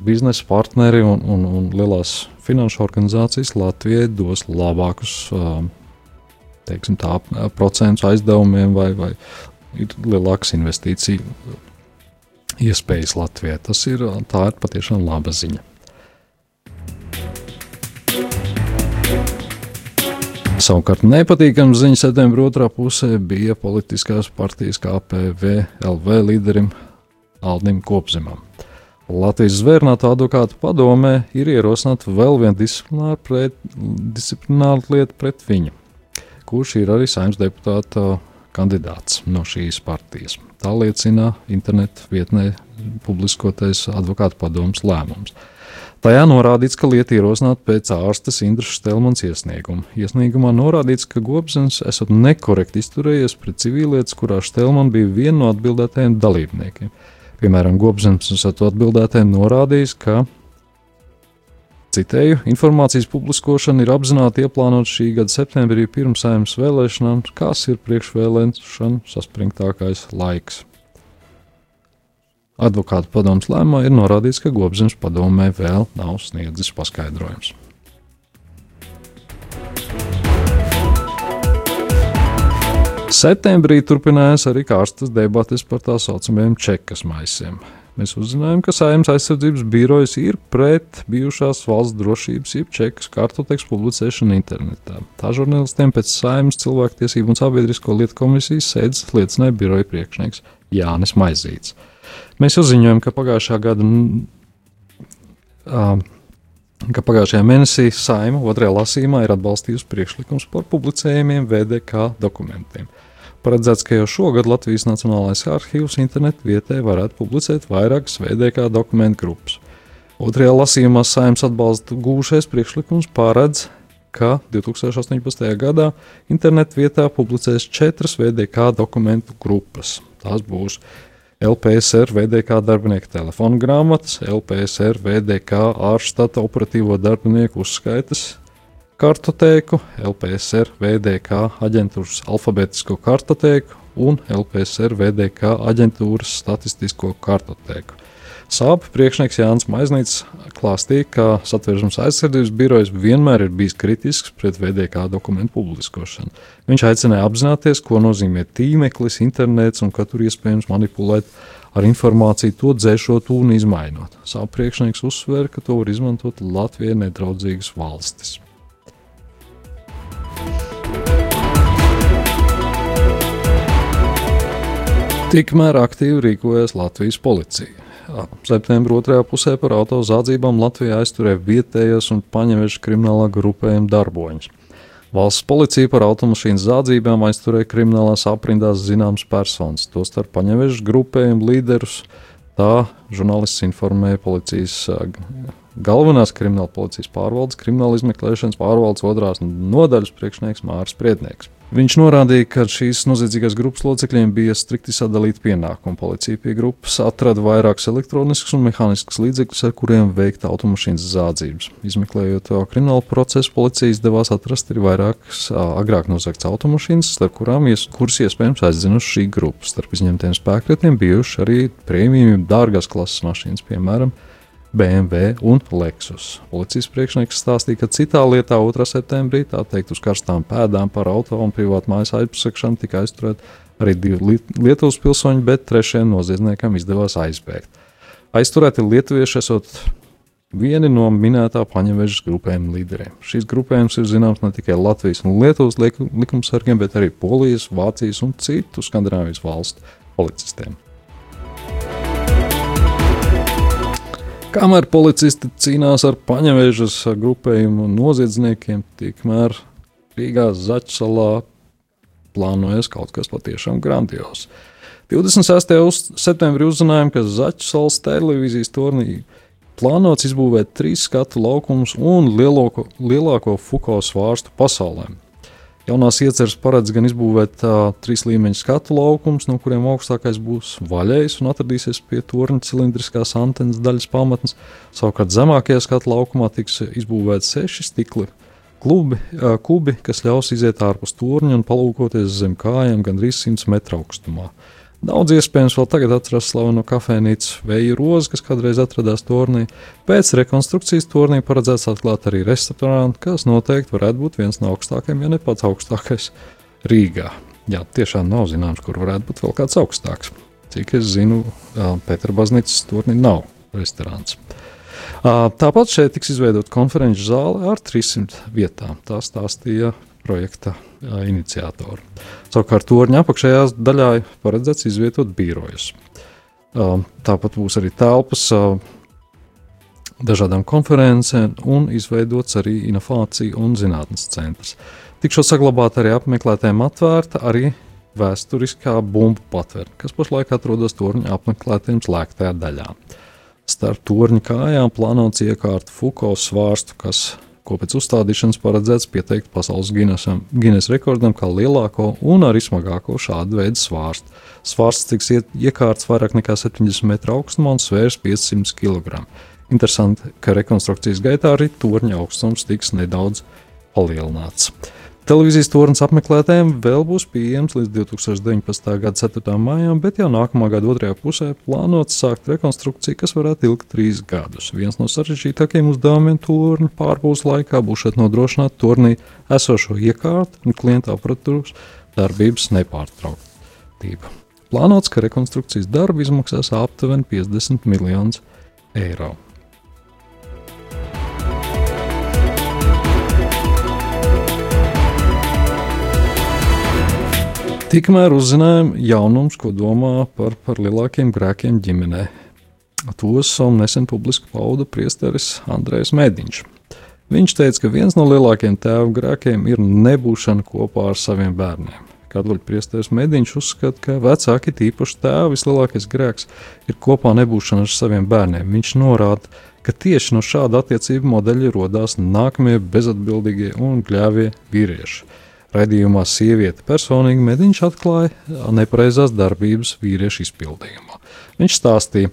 biznesa partneri un, un, un lielās finanšu organizācijas Latvijai dos labākus a, teiksim, tā, procentu aizdevumiem vai, vai ir lielākas investīciju iespējas Latvijai. Tas ir, tā ir patiešām laba ziņa. Savukārt nepatīkama ziņa septembra otrā pusē bija politiskās partijas KPV LV līderim Aldim Kopzemam. Latvijas zvērnāta advokāta padomē ir ierosināta vēl viena disciplināra, pret, disciplināra lieta pret viņu, kurš ir arī saimnes deputāta kandidāts no šīs partijas. Tā liecina internetu vietnē publiskotais advokāta padomus lēmums. Tajā norādīts, ka lieta ierosināta pēc ārstes Indras Stelmans iesnieguma. Iesniegumā norādīts, ka Gobsens esat nekorekti izturējies pret civilietas, kurā Stelman bija viena no atbildētajiem dalībniekiem. Piemēram, Gobsens esat atbildētajiem norādījis, ka Citēju, informācijas publiskošana ir apzināti ieplānota šī gada septembrī pirms saimnes vēlēšanām, kas ir priekšvēlēšanu saspringtākais laiks. Advokātu padomus lēmumā ir norādīts, ka Gobzemes padomē vēl nav sniedzis paskaidrojums. Septembrī turpinājās arī kārstas debates par tā saucamajiem čekas maisiem. Mēs uzzinājām, ka Saimnes aizsardzības birojas ir pret bijušās valsts drošības, jeb čekas kartoteks publicēšanu internetā. Tā žurnālistiem pēc Saimnes cilvēktiesību un sabiedrisko lietu komisijas sēdes liecināja biroja priekšnieks Jānis Maizīts. Mēs uzziņojam, ka pagājušā gada. Uh, ka pagājušajā mēnesī Saima otrajā lasījumā ir atbalstījusi priekšlikums par publicējumiem VDK dokumentiem. Paredzēts, ka jau šogad Latvijas Nacionālais arhīvs internetu vietē varētu publicēt vairākas VDK dokumentu grupas. Otrajā lasījumā Saimnes atbalsta gūšais priekšlikums paredz, ka 2018. gadā internetu vietā publicēs četras VDK dokumentu grupas. Tās būs LPSR VDK darbinieka telefona grāmatas, LPSR VDK ārštata operatīvo darbinieku uzskaitas kartotēku, LPSR VDK aģentūras alfabētisko kartotēku un LPSR VDK aģentūras statistisko kartotēku. Sāpju priekšnieks Jānis Maiznīts klāstīja, ka satversmes aizsardzības birojas vienmēr ir bijis kritisks pret VDK dokumentu publiskošanu. Viņš aicināja apzināties, ko nozīmē tīmeklis, internets un ka tur iespējams manipulēt ar informāciju, to dzēšot un izmainot. Sāpju priekšnieks uzsver, ka to var izmantot Latvijai nedraudzīgas valstis. Tikmēr aktīvi rīkojas Latvijas policija. Septembra otrajā pusē par auto zādzībām Latvijā aizturēja vietējais un paņemeša kriminālā grupējuma darboņus. Valsts policija par automašīnas zādzībām aizturēja kriminālās aprindās zināmas personas, tostarp paņemeša grupējuma līderus. Tā žurnālists informēja policijas galvenās krimināla policijas pārvaldes, krimināla izmeklēšanas pārvaldes otrās nodaļas priekšnieks Mārcis Priednieks. Viņš norādīja, ka šīs noziedzīgās grupas locekļiem bija strikti sadalīti pienākumi. Policija pie grupas atrada vairākus elektroniskus un mehāniskus līdzekļus, ar kuriem veikt automašīnas zādzības. Izmeklējot kriminālu procesu, policija izdevās atrast arī vairākas agrāk nozagtas automašīnas, starp kurām ies, kuras iespējams aizdzinuši šī grupa. Starp izņemtiem spēkratiem bijuši arī prēmiju dārgās klases mašīnas, piemēram, BMW un Lexus. Policijas priekšnieks stāstīja, ka citā lietā 2. septembrī, tā teikt, uz karstām pēdām par auto un privātu mājas aizsakšanu tika aizturēti arī divi Lietuvas pilsoņi, bet trešajam noziedzniekam izdevās aizbēgt. Aizturēti lietuvieši esot vieni no minētā paņemvežas grupējuma līderiem. Šīs grupējums ir zināms ne tikai Latvijas un Lietuvas likumsargiem, bet arī Polijas, Vācijas un citu Skandinavijas valstu policistiem. Kamēr policisti cīnās ar paņevēžas grupējumu noziedzniekiem, tikmēr Rīgā Zaķsalā plānojas kaut kas patiešām grandios. 26. septembrī uzzinājām, ka Zaķsalas televīzijas turnī plānots izbūvēt trīs skatu laukumus un lielāko, lielāko fuko svārstu pasaulē. Jaunās ieceres paredz gan izbūvēt uh, trīs līmeņu skatu laukumus, no kuriem augstākais būs vaļējs un atradīsies pie torņa cilindriskās antenas daļas pamatnes. Savukārt zemākajā skatu laukumā tiks izbūvēti seši stikli klubi, uh, kubi, kas ļaus iziet ārpus torņa un palūkoties zem kājām gandrīz 100 metru augstumā. Daudz iespējams vēl tagad atrast slavenu kafejnīcu Vēju rozi, kas kādreiz atradās turnī. Pēc rekonstrukcijas turnī paredzēts atklāt arī restorānu, kas noteikti varētu būt viens no augstākajiem, ja ne pats augstākais Rīgā. Jā, tiešām nav zināms, kur varētu būt vēl kāds augstāks. Cik es zinu, Pētera baznīcas turnī nav restorāns. Tāpat šeit tiks izveidota konferenču zāle ar 300 vietām. Tā stāstīja projekta iniciatori. Savukārt torņa apakšējā daļā paredzēts izvietot birojus. Tāpat būs arī telpas dažādām konferencēm un izveidots arī inovāciju un zinātnes centrs. Tikšot saglabāta arī apmeklētājiem atvērta arī vēsturiskā bumbu patvērta, kas pašlaik atrodas torņa apmeklētājiem slēgtajā daļā. Starp torņa kājām plānots iekārt Fuko svārstu, kas ko pēc uzstādīšanas paredzēts pieteikt pasaules Guinness rekordam kā lielāko un arī smagāko šādu veidu svārstu. Svārsts tiks iekārts vairāk nekā 70 metru augstumā un svērs 500 kg. Interesanti, ka rekonstrukcijas gaitā arī torņa augstums tiks nedaudz palielināts. Televīzijas tornis apmeklētājiem vēl būs pieejams līdz 2019. gada 4. maijam, bet jau nākamā gada otrajā pusē plānots sākt rekonstrukciju, kas varētu ilgt trīs gadus. Viens no sarežģītākajiem uzdevumiem torņa pārbūves laikā būs nodrošināt tornī esošo iekārtu un klienta aparatūras darbības nepārtrauktību. Plānots, ka rekonstrukcijas darbi izmaksās aptuveni 50 miljonus eiro. Tikmēr uzzinājām jaunums, ko domā par, par lielākiem grēkiem ģimenē. Tos um, nesen publiski pauda priesteris Andrejs Mēdiņš. Viņš teica, ka viens no lielākajiem tēva grēkiem ir nebūšana kopā ar saviem bērniem. Katoļu priesteris Mēdiņš uzskata, ka vecāki, tīpaši tēva, vislielākais grēks ir kopā nebūšana ar saviem bērniem. Viņš norāda, ka tieši no šāda attiecību modeļa radās nākamie bezatbildīgie un gļēvie vīrieši. Radījumā sieviete personīgi mediņš atklāja nepareizās darbības vīriešu izpildījumā. Viņš stāstīja,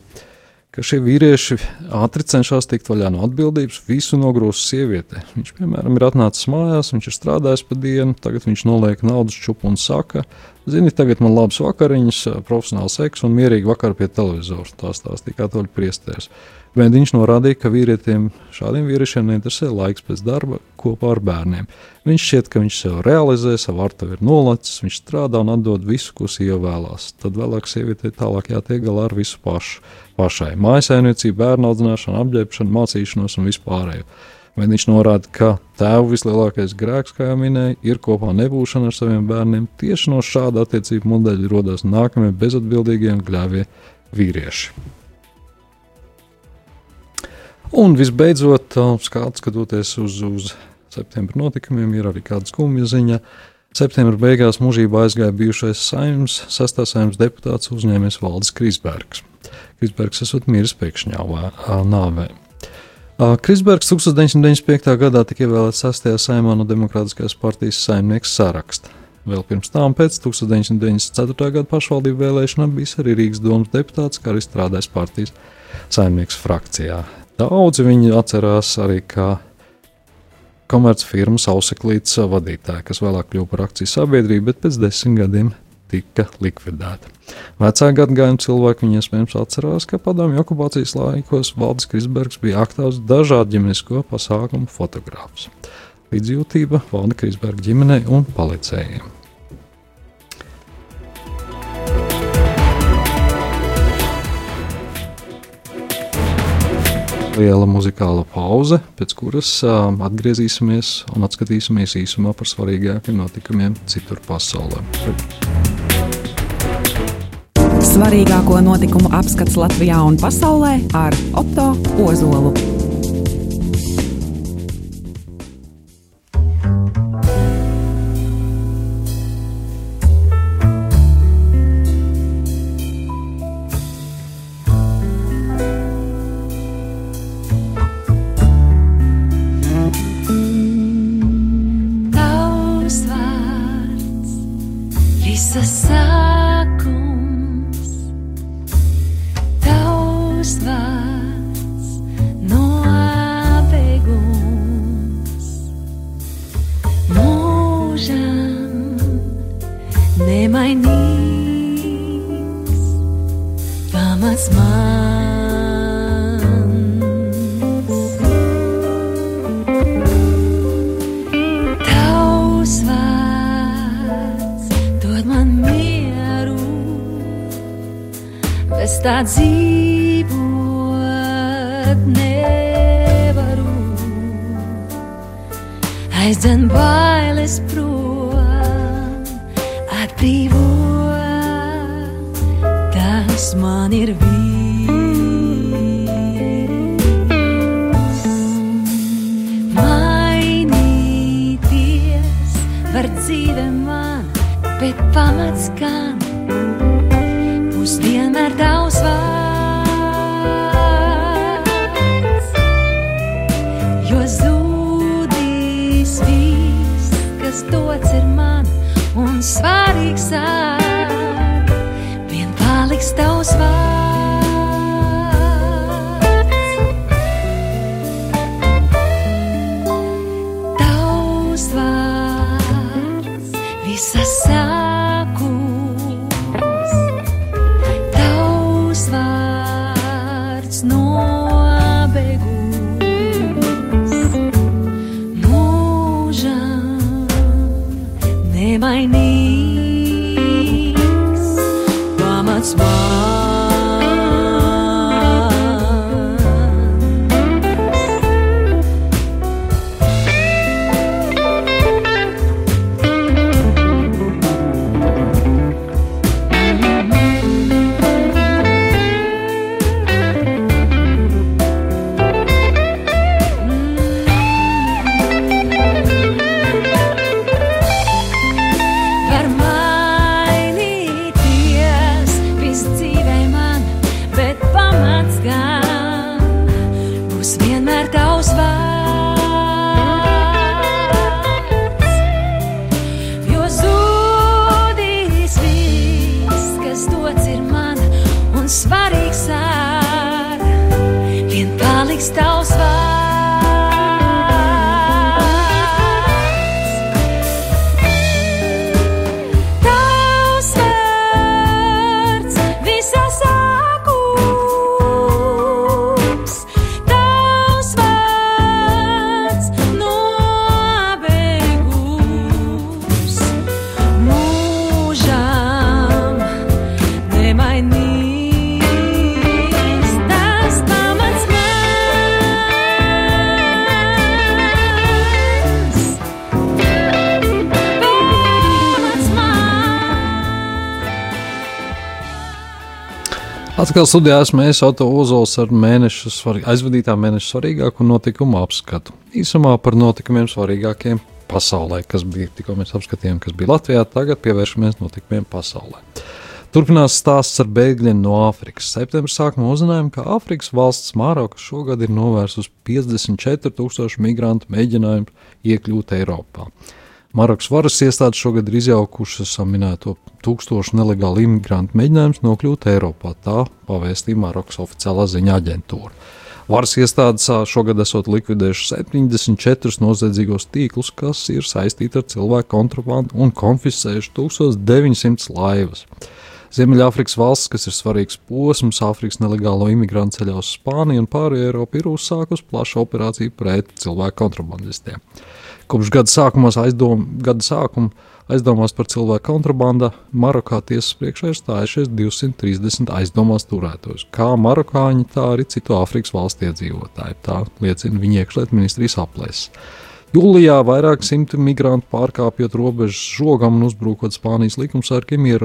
ka šie vīrieši ātri cenšas tikt vaļā no atbildības, visu nogrūst sieviete. Viņš, piemēram, ir atnācis mājās, viņš ir strādājis pa dienu, tagad viņš noliek naudas čupu un saka, zini, tagad man labs vakariņas, profesionāls seks un mierīgi vakar pie televizora. Tā stāstīja katoļu priesteris. Bet viņš norādīja, ka vīrietiem, šādiem vīriešiem neinteresē laiks pēc darba kopā ar bērniem. Viņš šķiet, ka viņš sev realizē, savu artavu ir nolacis, viņš strādā un atdod visu, ko sieva vēlās. Tad vēlāk sievietei tālāk jātiek galā ar visu pašu. Pašai mājasēmniecību, bērnu audzināšanu, apģērbšanu, mācīšanos un vispārējo. Bet viņš norāda, ka tēva vislielākais grēks, kā jau minēju, ir kopā nebūšana ar saviem bērniem. Tieši no šāda attiecību modeļa rodas nākamie bezatbildīgie un gļēvie vīrieši. Un visbeidzot, skatoties uz, uz septembra notikumiem, ir arī kāda skumja ziņa. Septembra beigās mūžībā aizgāja bijušais saimnes, sastāvs deputāts uzņēmējs Valdis Krisbergs. Krisbergs esot miris pēkšņā nāvē. Krisbergs 1995. gadā tika ievēlēts 6. saimā no Demokrātiskās partijas saimnieks saraksta. Vēl pirms tam, pēc 1994. gada pašvaldību vēlēšanām, bijis arī Rīgas domas deputāts, kā arī strādājis partijas saimnieks frakcijā. Daudzi viņu atcerās arī kā komercfirmas auseklītes vadītāju, kas vēlāk kļuva par akciju sabiedrību, bet pēc desmit gadiem tika likvidēta. Vecāka gadagājuma cilvēki viņu iespējams atcerās, ka padomju okupācijas laikos Valdis Krisbergs bija aktīvs dažādu ģimenisko pasākumu fotogrāfs. Līdzjūtība Valda Krisberga ģimenei un palicējiem. Liela muzikāla pauze, pēc kuras uh, atgriezīsimies un atskatīsimies īsumā par svarīgākiem notikumiem citur pasaulē. Svarīgāko notikumu apskats Latvijā un pasaulē ar Otto Ozolu. Bez tā dzīvot nevaru. Aizdzen bailes prom, Atkal studijā esmu es, Oto Ozols, ar mēnešu svarī, aizvadītā mēneša svarīgāko notikumu apskatu. Īsumā par notikumiem svarīgākiem pasaulē, kas bija tikko mēs apskatījām, kas bija Latvijā, tagad pievēršamies notikumiem pasaulē. Turpinās stāsts ar bēgļiem no Āfrikas. Septembrī sākumā uzzinājām, ka Āfrikas valsts Maroka šogad ir novērsusi 54,000 migrantu mēģinājumu iekļūt Eiropā. Marokas varas iestādes šogad ir izjaukušas minēto tūkstošu nelegālu imigrantu mēģinājumus nokļūt Eiropā. Tā pavēstīja Marokas oficiālā ziņa aģentūra. Varas iestādes šogad esot likvidējušas 74 noziedzīgos tīklus, kas ir saistīti ar cilvēku kontrabandu un konfiscējuši 1900 laivas. Ziemeļāfrikas valsts, kas ir svarīgs posms Āfrikas nelegālo imigrantu ceļā uz Spāniju un pārējo Eiropu, ir uzsākusi plašu operāciju pret cilvēku kontrabandistiem. Kopš gada sākumā aizdom, gada sākuma aizdomās par cilvēku kontrabandu Marokā tiesas priekšā ir stājušies 230 aizdomās turētojus, kā marokāņi, tā arī citu Āfrikas valstu iedzīvotāji. Tā liecina viņa iekšlietu ministrijas aplēses. Jūlijā vairāk simti migrantu pārkāpjot robežas žogam un uzbrukot Spānijas likumsargiem, ir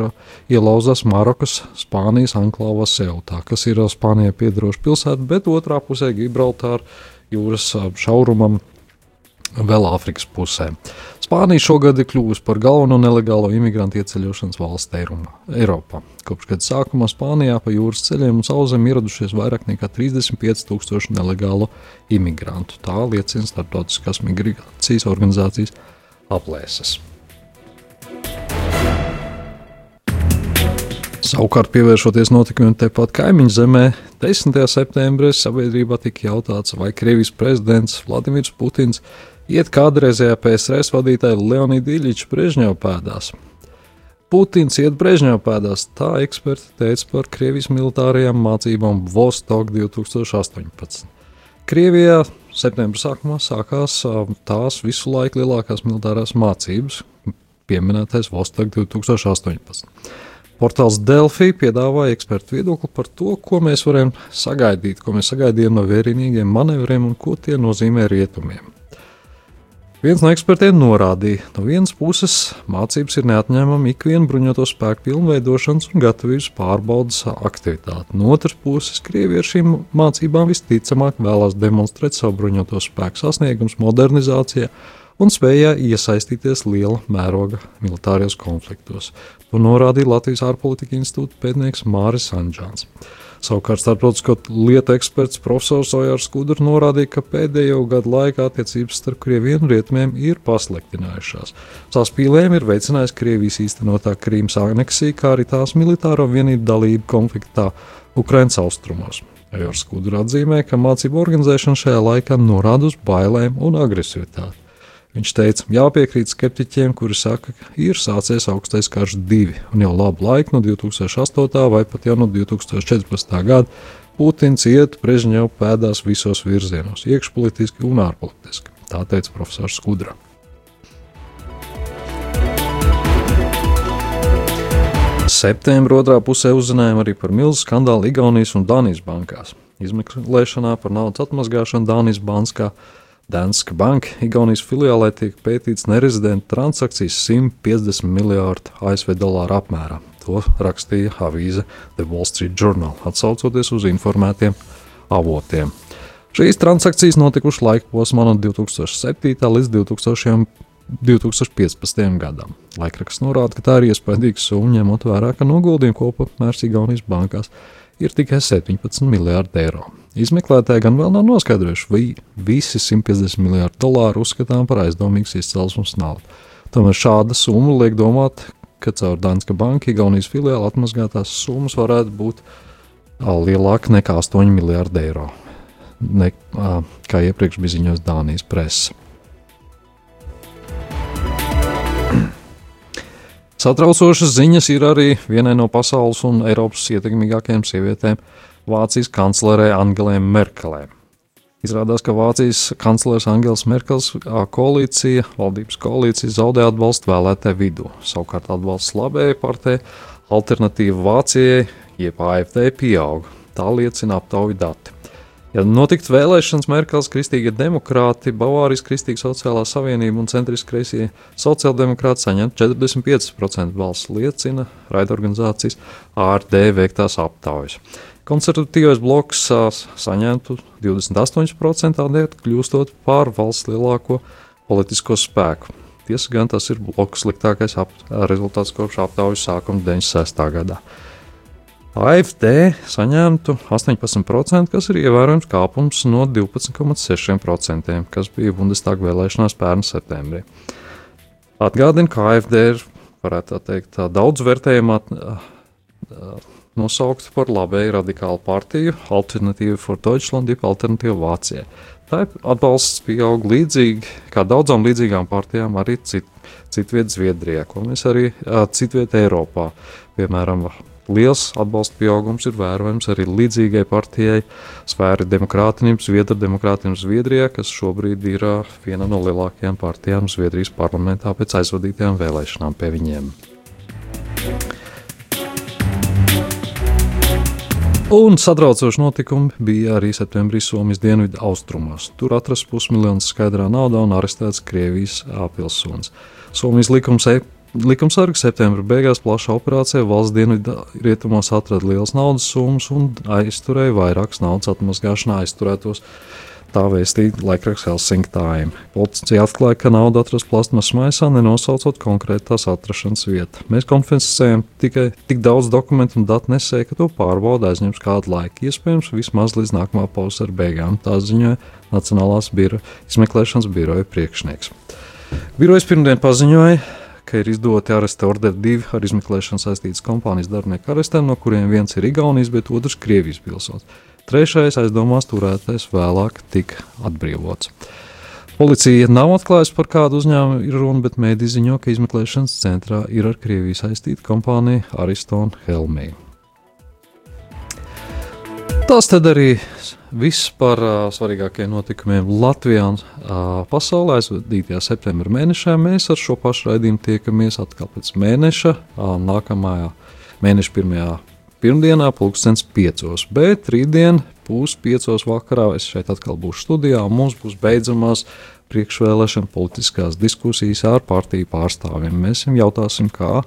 ielauzās Marokas Spānijas anklāvā Seutā, kas ir Spānijai piedaroša pilsēta, bet otrā pusē Gibraltāra jūras šaurumam vēl Āfrikas pusē. Spānija šogad ir kļuvusi par galveno nelegālo imigrantu ieceļošanas valsts Eiropā. Kopš gada sākuma Spānijā pa jūras ceļiem un sauzem ieradušies vairāk nekā 35,000 nelegālo imigrantu. Tā liecina starptautiskās migrācijas organizācijas aplēses. Savukārt, pievēršoties notikumiem tepat kaimiņu zemē, 10. septembrī sabiedrībā tika jautāts, vai Krievijas prezidents Vladimirs Putins iet kādreizējā PSRS vadītāja Leonīda Iļiča Brežņeva pēdās. Putins iet Brežņeva pēdās, tā eksperti teica par Krievijas militārajām mācībām Vostok 2018. Krievijā septembra sākumā sākās tās visu laiku lielākās militārās mācības, pieminētais Vostok 2018. Portāls Delfī piedāvāja ekspertu viedokli par to, ko mēs varam sagaidīt, ko mēs sagaidījām no vērienīgiem manevriem un ko tie nozīmē rietumiem. Viens no ekspertiem norādīja, no vienas puses mācības ir neatņemama ikviena bruņoto spēku pilnveidošanas un gatavības pārbaudas aktivitāte. No otras puses, Krievija ar šīm mācībām visticamāk vēlās demonstrēt savu bruņoto spēku sasniegumus modernizācijā un spējā iesaistīties liela mēroga militārijos konfliktos. To norādīja Latvijas ārpolitika institūta pētnieks Māris Anģāns. Savukārt starptautisko lietu eksperts profesors Ojārs Kudrs norādīja, ka pēdējo gadu laikā attiecības starp Krieviju un Rietumiem ir pasliktinājušās. Saspīlēm ir veicinājis Krievijas īstenotā Krīmas aneksija, kā arī tās militāro vienību dalību konfliktā Ukraiņas austrumos. Ojārs Kudrs atzīmē, ka mācību organizēšana šajā laikā norāda uz bailēm un agresivitāti. Viņš teica, jāpiekrīt skeptiķiem, kuri saka, ka ir sācies augstais karš divi, un jau labu laiku no 2008. vai pat jau no 2014. gada Putins iet Brežņev pēdās visos virzienos, iekšpolitiski un ārpolitiski. Tā teica profesors Skudra. Septembrī otrā pusē uzzinājām arī par milzu skandālu Igaunijas un Dānijas bankās. Izmeklēšanā par naudas atmazgāšanu Dānijas bankā Danska Banka Igaunijas filiālē tiek pētīts nerezidenta transakcijas 150 miljārdu ASV dolāru apmērā. To rakstīja avīze The Wall Street Journal, atsaucoties uz informētiem avotiem. Šīs transakcijas notikušas laika posmā no 2007. līdz 2000. 2015. gadam. Laikraksts norāda, ka tā ir iespaidīga summa, ņemot vērā, ka noguldījuma kopapmērs Igaunijas bankās ir tikai 17 miljardi eiro. Izmeklētāji gan vēl nav noskaidrojuši, vai visi 150 miljardi dolāru uzskatām par aizdomīgas izcelsmes naudu. Tomēr šāda summa liek domāt, ka caur Danska banka Igaunijas filiāli atmazgātās summas varētu būt lielāka nekā 8 miljardi eiro, ne, kā iepriekš bija ziņojis Dānijas presa. Satraucošas ziņas ir arī vienai no pasaules un Eiropas ietekmīgākajām sievietēm Vācijas kanclerē Angelē Merkelē. Izrādās, ka Vācijas kanclers Angels Merkels koalīcija, valdības koalīcija zaudē atbalstu vēlētāju vidū. Savukārt atbalsts labējai partijai, alternatīva Vācijai, jeb AFD pieauga. Tā liecina aptauju dati. Ja notiktu vēlēšanas, Merkels kristīgie demokrāti, Bavārijas Kristīgā sociālā savienība un centriski kreisie sociāldemokrāti saņemtu 45% balsu, liecina raidorganizācijas ARD veiktās aptaujas. Konservatīvais bloks saņemtu 28% tādēļ, kļūstot par valsts lielāko politisko spēku. Tiesa gan tas ir bloks sliktākais ap, rezultāts kopš aptaujas sākuma 96. gadā. AFD saņemtu 18%, kas ir ievērojams kāpums no 12,6%, kas bija Bundestāga vēlēšanās pērn septembrī. Atgādina, ka AFD ir, varētu tā teikt, tā daudz vērtējumā nosaukta par labēju radikālu partiju, Alternatīva for Deutschland, jeb Alternatīva Vācijai. Tā atbalsts pieaug līdzīgi kā daudzām līdzīgām partijām arī cit, citviet Zviedrijā, ko mēs arī citviet Eiropā. Piemēram, liels atbalsta pieaugums ir vērojams arī līdzīgai partijai Svēra demokrātinība, Zviedra demokrātinība Zviedrijā, kas šobrīd ir viena no lielākajām partijām Zviedrijas parlamentā pēc aizvadītajām vēlēšanām pie viņiem. Un satraucoši notikumi bija arī septembrī Somijas dienvidu austrumos. Tur atrasts pusmiljons skaidrā naudā un arestēts Krievijas pilsonis. Somijas likums e Likumsargi septembra beigās plašā operācijā valsts dienvidu rietumos atrada lielas naudas summas un aizturēja vairākas naudas atmazgāšanā aizturētos. Tā vēstīja laikraksts Helsinki Time. Policija atklāja, ka nauda atrasta plasmas maisā, nenosaucot konkrēti tās atrašanās vietu. Mēs konfiscējam tikai tik daudz dokumentu un datu nesēju, ka to pārbauda aizņems kādu laiku, iespējams, vismaz līdz nākamā pavasara beigām. Tā ziņoja Nacionālās biro, izmeklēšanas biroja priekšnieks. Birojas pirmdien paziņoja, ka ir izdoti aresta orderi divi ar izmeklēšanu saistītas kompānijas darbinieku arestēm, no kuriem viens ir Igaunijas, bet otrs Krievijas pilsonis. Trešais aizdomās turētais vēlāk tika atbrīvots. Policija nav atklājusi par kādu uzņēmumu ir runa, bet mēdī ziņo, ka izmeklēšanas centrā ir ar Krieviju saistīta kompānija Aristona Helmija. Tas tad arī viss par uh, svarīgākajiem notikumiem Latvijā un uh, pasaulē. Aizvadītajā septembra mēnešā mēs ar šo pašu raidījumu tiekamies atkal pēc mēneša, uh, nākamajā mēneša pirmajā pirmdienā, pulkstenis piecos. Bet rītdien būs piecos vakarā. Es šeit atkal būšu studijā, un mums būs beidzamās priekšvēlēšana politiskās diskusijas ar partiju pārstāvjiem. Mēs viņiem jautāsim, kā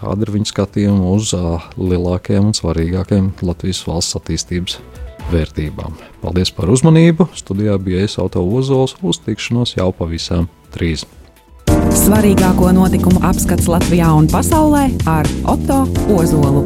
kāda ir viņa skatījuma uz uh, lielākajiem un svarīgākajiem Latvijas valsts attīstības vērtībām. Paldies par uzmanību! Studijā bija es Auto Ozols, uz tikšanos jau pavisam drīz. Svarīgāko notikumu apskats Latvijā un pasaulē ar Otto Ozolu.